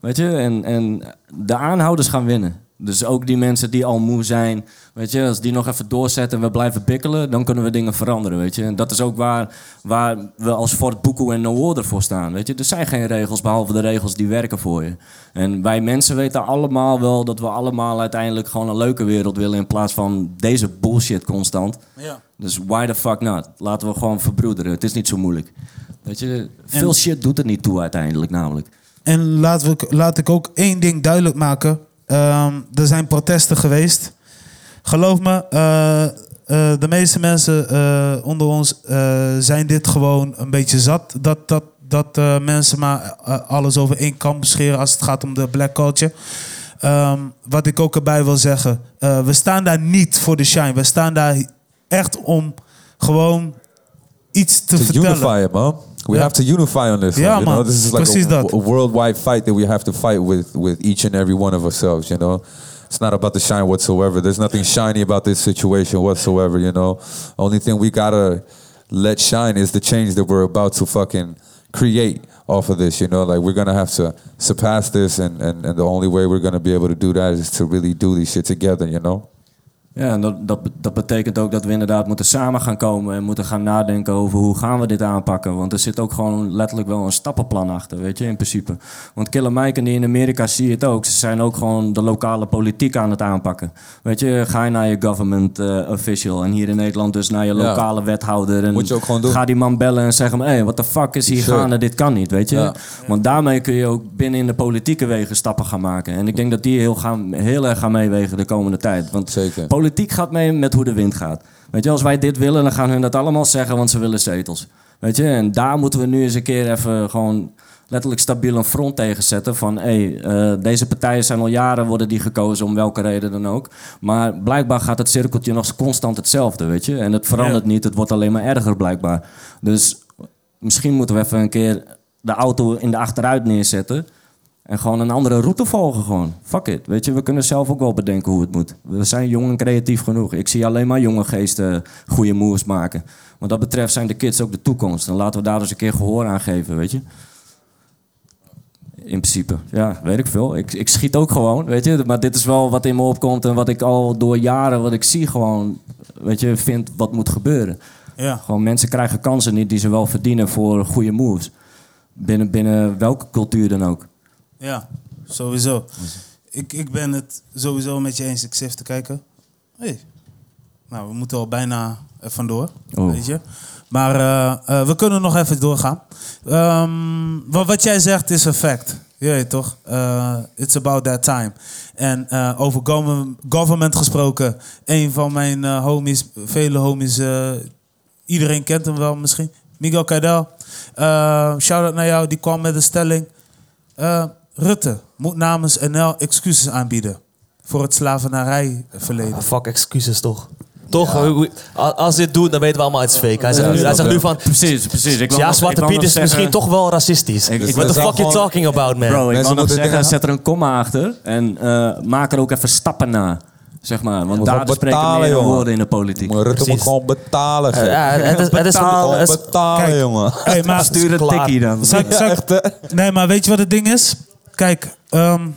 Weet je, en, en de aanhouders gaan winnen. Dus ook die mensen die al moe zijn, weet je, als die nog even doorzetten en we blijven bikkelen, dan kunnen we dingen veranderen, weet je. En dat is ook waar, waar we als Fort Boekoe en No Order voor staan, weet je. Er zijn geen regels behalve de regels die werken voor je. En wij mensen weten allemaal wel dat we allemaal uiteindelijk gewoon een leuke wereld willen in plaats van deze bullshit constant. Ja. Dus why the fuck not? Laten we gewoon verbroederen. Het is niet zo moeilijk. Weet je, veel shit doet er niet toe uiteindelijk namelijk. En laat, we, laat ik ook één ding duidelijk maken. Ehm, er zijn protesten geweest. Geloof me, eh, eh, de meeste mensen eh, onder ons zijn dit gewoon een beetje zat. Dat, dat, dat mensen maar alles over één kam scheren als het gaat om de black culture. Ehm, wat ik ook erbij wil zeggen. we staan daar niet voor de shine. We staan daar echt om gewoon iets te to vertellen. unify it, man. We Ja. have to unify on this. One, you know, man. this is like a, a worldwide fight that we have to fight with with each and every one of ourselves. You know, it's not about the shine whatsoever. There's nothing shiny about this situation whatsoever. You know, only thing we gotta let shine is the change that we're about to fucking create off of this. You know, like we're gonna have to surpass this, and and, and the only way we're gonna be able to do that is to really do this shit together. You know. Ja, en dat, dat, dat betekent ook dat we inderdaad moeten samen gaan komen en moeten gaan nadenken over hoe gaan we dit aanpakken. Want er zit ook gewoon letterlijk wel een stappenplan achter, weet je, in principe. Want Killer Mike en die in Amerika zie je het ook. Ze zijn ook gewoon de lokale politiek aan het aanpakken. Weet je, ga je naar je government eh, official en hier in Nederland dus naar je Ja. lokale wethouder. En Moet je ook gewoon doen. Ga die man bellen en zeg hem, hé, hey, what the fuck is hier Sure. gaande? Dit kan niet, weet je. Ja. Want daarmee kun je ook binnen in de politieke wegen stappen gaan maken. En ik denk dat die heel, gaan, heel erg gaan meewegen de komende tijd. Want Zeker. Politiek gaat mee met hoe de wind gaat. Weet je, als wij dit willen, dan gaan hun dat allemaal zeggen, want ze willen zetels. Weet je, en daar moeten we nu eens een keer even gewoon letterlijk stabiel een front tegen zetten. Van, hé, eh, deze partijen zijn al jaren worden die gekozen, om welke reden dan ook. Maar blijkbaar gaat het cirkeltje nog constant hetzelfde, weet je. En het verandert niet, het wordt alleen maar erger blijkbaar. Dus misschien moeten we even een keer de auto in de achteruit neerzetten... En gewoon een andere route volgen gewoon. Fuck it. Weet je, we kunnen zelf ook wel bedenken hoe het moet. We zijn jong en creatief genoeg. Ik zie alleen maar jonge geesten goede moves maken. Wat dat betreft zijn de kids ook de toekomst. En laten we daar eens een keer gehoor aan geven, weet je. In principe. Ja, weet ik veel. Ik, ik schiet ook gewoon, weet je. Maar dit is wel wat in me opkomt en wat ik al door jaren, wat ik zie gewoon, weet je, vind wat moet gebeuren. Ja. Gewoon mensen krijgen kansen niet die ze wel verdienen voor goede moves. Binnen, binnen welke cultuur dan ook. Ja, sowieso. Ik, ik ben het sowieso met je eens. Ik zit te kijken. Hey. Nou, we moeten al bijna vandoor. Oh. Weet je? Maar eh, eh, we kunnen nog even doorgaan. Ehm, wat, wat jij zegt is een fact. Je weet toch? Eh, it's about that time. En over government, government gesproken. Een van mijn homies, vele homies, iedereen kent hem wel misschien. Miguel Cadel. Uh, Shout-out naar jou, die kwam met een stelling. Rutte moet namens NL excuses aanbieden. Voor het slavernijverleden. Ah, fuck excuses toch? Toch? Als dit doet, dan weten we allemaal het is fake. Hij zegt nu, hij zegt nu van... Precies, precies. Ik Ja, Zwarte Piet is zeggen- misschien toch wel racistisch. Ik- ik What the fuck you gewoon- talking about, man? Bro, ik Mensen wou nog moeten zeggen, zet er een komma achter en eh, maak er ook even stappen na. Zeg maar, want daar spreken betalen, meer jongen. woorden in de politiek. Maar Rutte moet gewoon betalen. Ja, het is, het is, Gewoon het is- betalen, Kijk. jongen. Hey, maar, Stuur een klaar. tikkie dan. Zal zal nee, maar weet je wat het ding is? Kijk, ehm,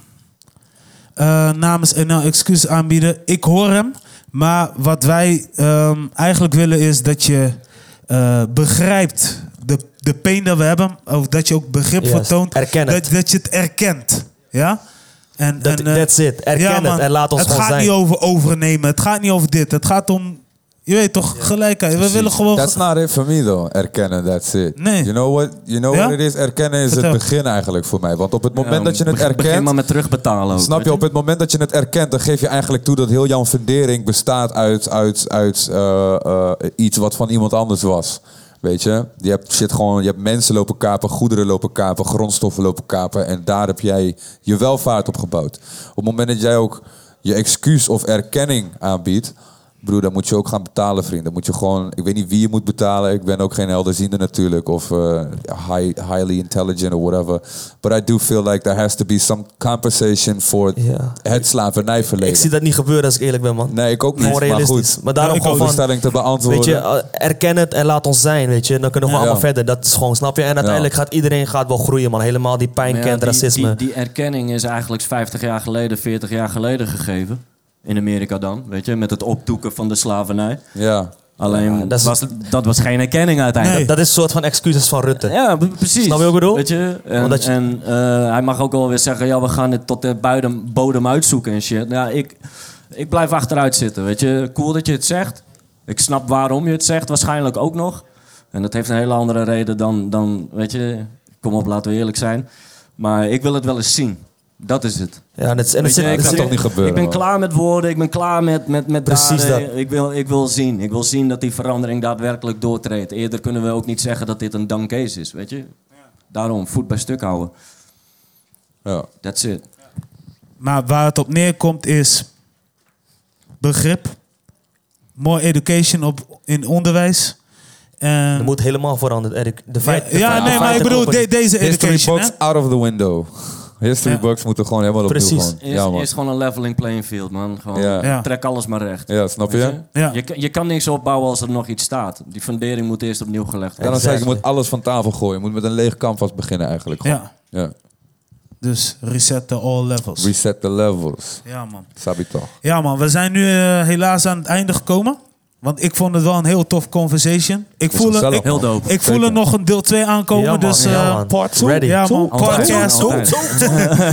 eh, namens NL excuses aanbieden. Ik hoor hem. Maar wat wij ehm, eigenlijk willen is dat je eh, begrijpt de, de pijn dat we hebben. Of dat je ook begrip vertoont. Het. Dat, dat je het erkent. Ja? En, Dat- en, eh, that's it. Erken ja, het en laat ons Het gewoon gaat zijn. niet over overnemen. Het gaat niet over dit. Het gaat om, je weet toch, gelijkheid. We willen gewoon... That's not it for me though. Erkennen, that's it. Nee. You know what, you know Ja? what it is? Erkennen is Vertel. het begin eigenlijk voor mij. Want op het moment Ja, dat je het begin- Begin erkent... maar met terugbetalen ook. Snap je, op het moment dat je het erkent, dan geef je eigenlijk toe dat heel jouw fundering bestaat uit, uit, uit eh, eh, iets wat van iemand anders was. Weet je? Je hebt shit gewoon, je hebt mensen lopen kapen, goederen lopen kapen, grondstoffen lopen kapen. En daar heb jij je welvaart op gebouwd. Op het moment dat jij ook je excuus of erkenning aanbiedt. Broer, dan moet je ook gaan betalen, vriend. Dan moet je gewoon... Ik weet niet wie je moet betalen. Ik ben ook geen helderziende natuurlijk. Of eh, high, highly intelligent or whatever. But I do feel like there has to be some compensation for Ja. het slavernijverleden. Ik zie dat niet gebeuren als ik eerlijk ben, man. Nee, ik ook niet. Maar goed, Maar daarom om gewoon de van- stelling te beantwoorden. Weet je, eh, erken het en laat ons zijn, weet je. En dan kunnen we Ja. allemaal verder. Dat is gewoon, snap je? En uiteindelijk gaat iedereen gaat wel groeien, man. Helemaal die pijn kent, die- racisme. Die, die erkenning is eigenlijk 50 jaar geleden, 40 jaar geleden gegeven. In Amerika dan, weet je, met het opdoeken van de slavernij. ja. Alleen, Ja, dat is- was, dat was geen erkenning uiteindelijk. dat is een soort van excuses van Rutte. Ja, precies. Snap je wat ik bedoel? Weet je? En, Omdat je- en eh, hij mag ook wel weer zeggen, ja, we gaan het tot de buidem, bodem uitzoeken en shit. Ja, ik, ik blijf achteruit zitten, weet je. Cool dat je het zegt. Ik snap waarom je het zegt, waarschijnlijk ook nog. En dat heeft een hele andere reden dan, dan weet je... Kom op, laten we eerlijk zijn. Maar ik wil het wel eens zien. Dat is het. Ja, en het, en het Weet je, zit, ik het kan zit- toch niet gebeuren, Ik ben man. klaar met woorden, ik ben klaar met, met, met Precies daden. dat. Ik wil, ik wil zien. Ik wil zien dat die verandering daadwerkelijk doortreedt. Eerder kunnen we ook niet zeggen dat dit een done case is, weet je. Daarom, voet bij stuk houden. ja. That's it. Maar waar het op neerkomt is begrip, more education op, in onderwijs. En, er moet helemaal veranderen. Erik. De feit, ja, de ja, nee, de maar ik bedoel de- deze History education. books hè? out of the window. History Ja. books moeten gewoon helemaal opnieuw Precies. Eerst, Ja, eerst gewoon een leveling playing field, man. Gewoon, Ja. Ja. Trek alles maar recht. Ja, snap je? Ja. Je, kan- je kan niks opbouwen als er nog iets staat. Die fundering moet eerst opnieuw gelegd Ja, dan worden. zeg ik, je moet alles van tafel gooien. Je moet met een leeg canvas beginnen eigenlijk. gewoon. Ja, ja. dus reset the all levels. Reset the levels. Ja, man. Sabi toch. Ja, man. We zijn nu eh, helaas aan het einde gekomen. Want ik vond het wel een heel tof conversation. Ik voel, gezellig, ik, Heel dope. ik voel er nog een deel 2 aankomen. Ja, man. dus Ja, man. part. Ready. Ja, man. Podcast.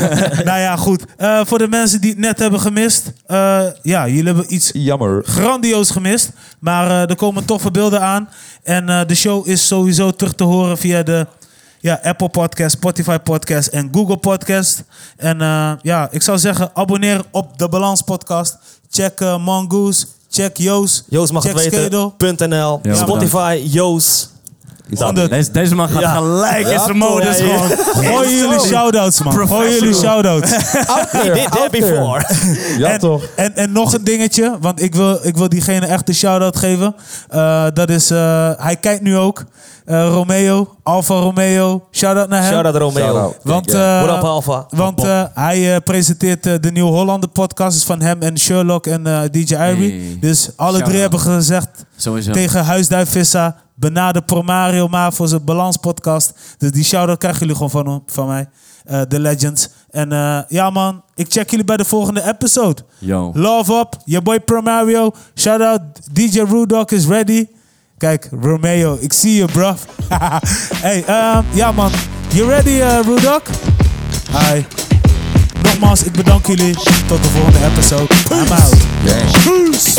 Nou ja, goed. Eh, voor de mensen die het net hebben gemist. eh, ja, jullie hebben iets Jammer. grandioos gemist. Maar er komen toffe beelden aan. En de show is sowieso terug te horen via de ja, Apple Podcast, Spotify Podcast en Google Podcast. En ja, ik zou zeggen, abonneer op de Balans Podcast. Check Mongoose. Check Joos. Joost mag het check weten. Skedel. .nl, Ja, Spotify, Joost. Deze, deze man gaat Ja. gelijk in zijn modus gewoon. Gooi jullie shout-outs, man. Gooi jullie shout-outs. Did that before. Ja, en, toch? En, en nog een dingetje, want ik wil, ik wil diegene echt een shout-out geven. Eh, dat is, eh, hij kijkt nu ook. Eh, Romeo, Alfa Romeo. Shout-out naar hem. Shout-out Romeo. Shout-out. Want, eh, What up, Alpha? want eh, hij eh, presenteert eh, de Nieuw Hollander podcast van hem en Sherlock en eh, DJ Irie. Hey. Dus alle Shout-out. drie hebben gezegd Sowieso. tegen Huisduif Vissa. Benader Promario maar voor zijn balans podcast. Dus die shout-out krijgen jullie gewoon van, van mij. Eh, The Legends. En eh, ja man, ik check jullie bij de volgende episode. Yo. Love up, your boy Promario. Shout out, DJ Rudok is ready. Kijk, Romeo, ik zie je, bro. hey, ehm, ja man. You ready, uh, Rudok? Hi. Nogmaals, ik bedank jullie. Tot de volgende episode. I'm out. Peace.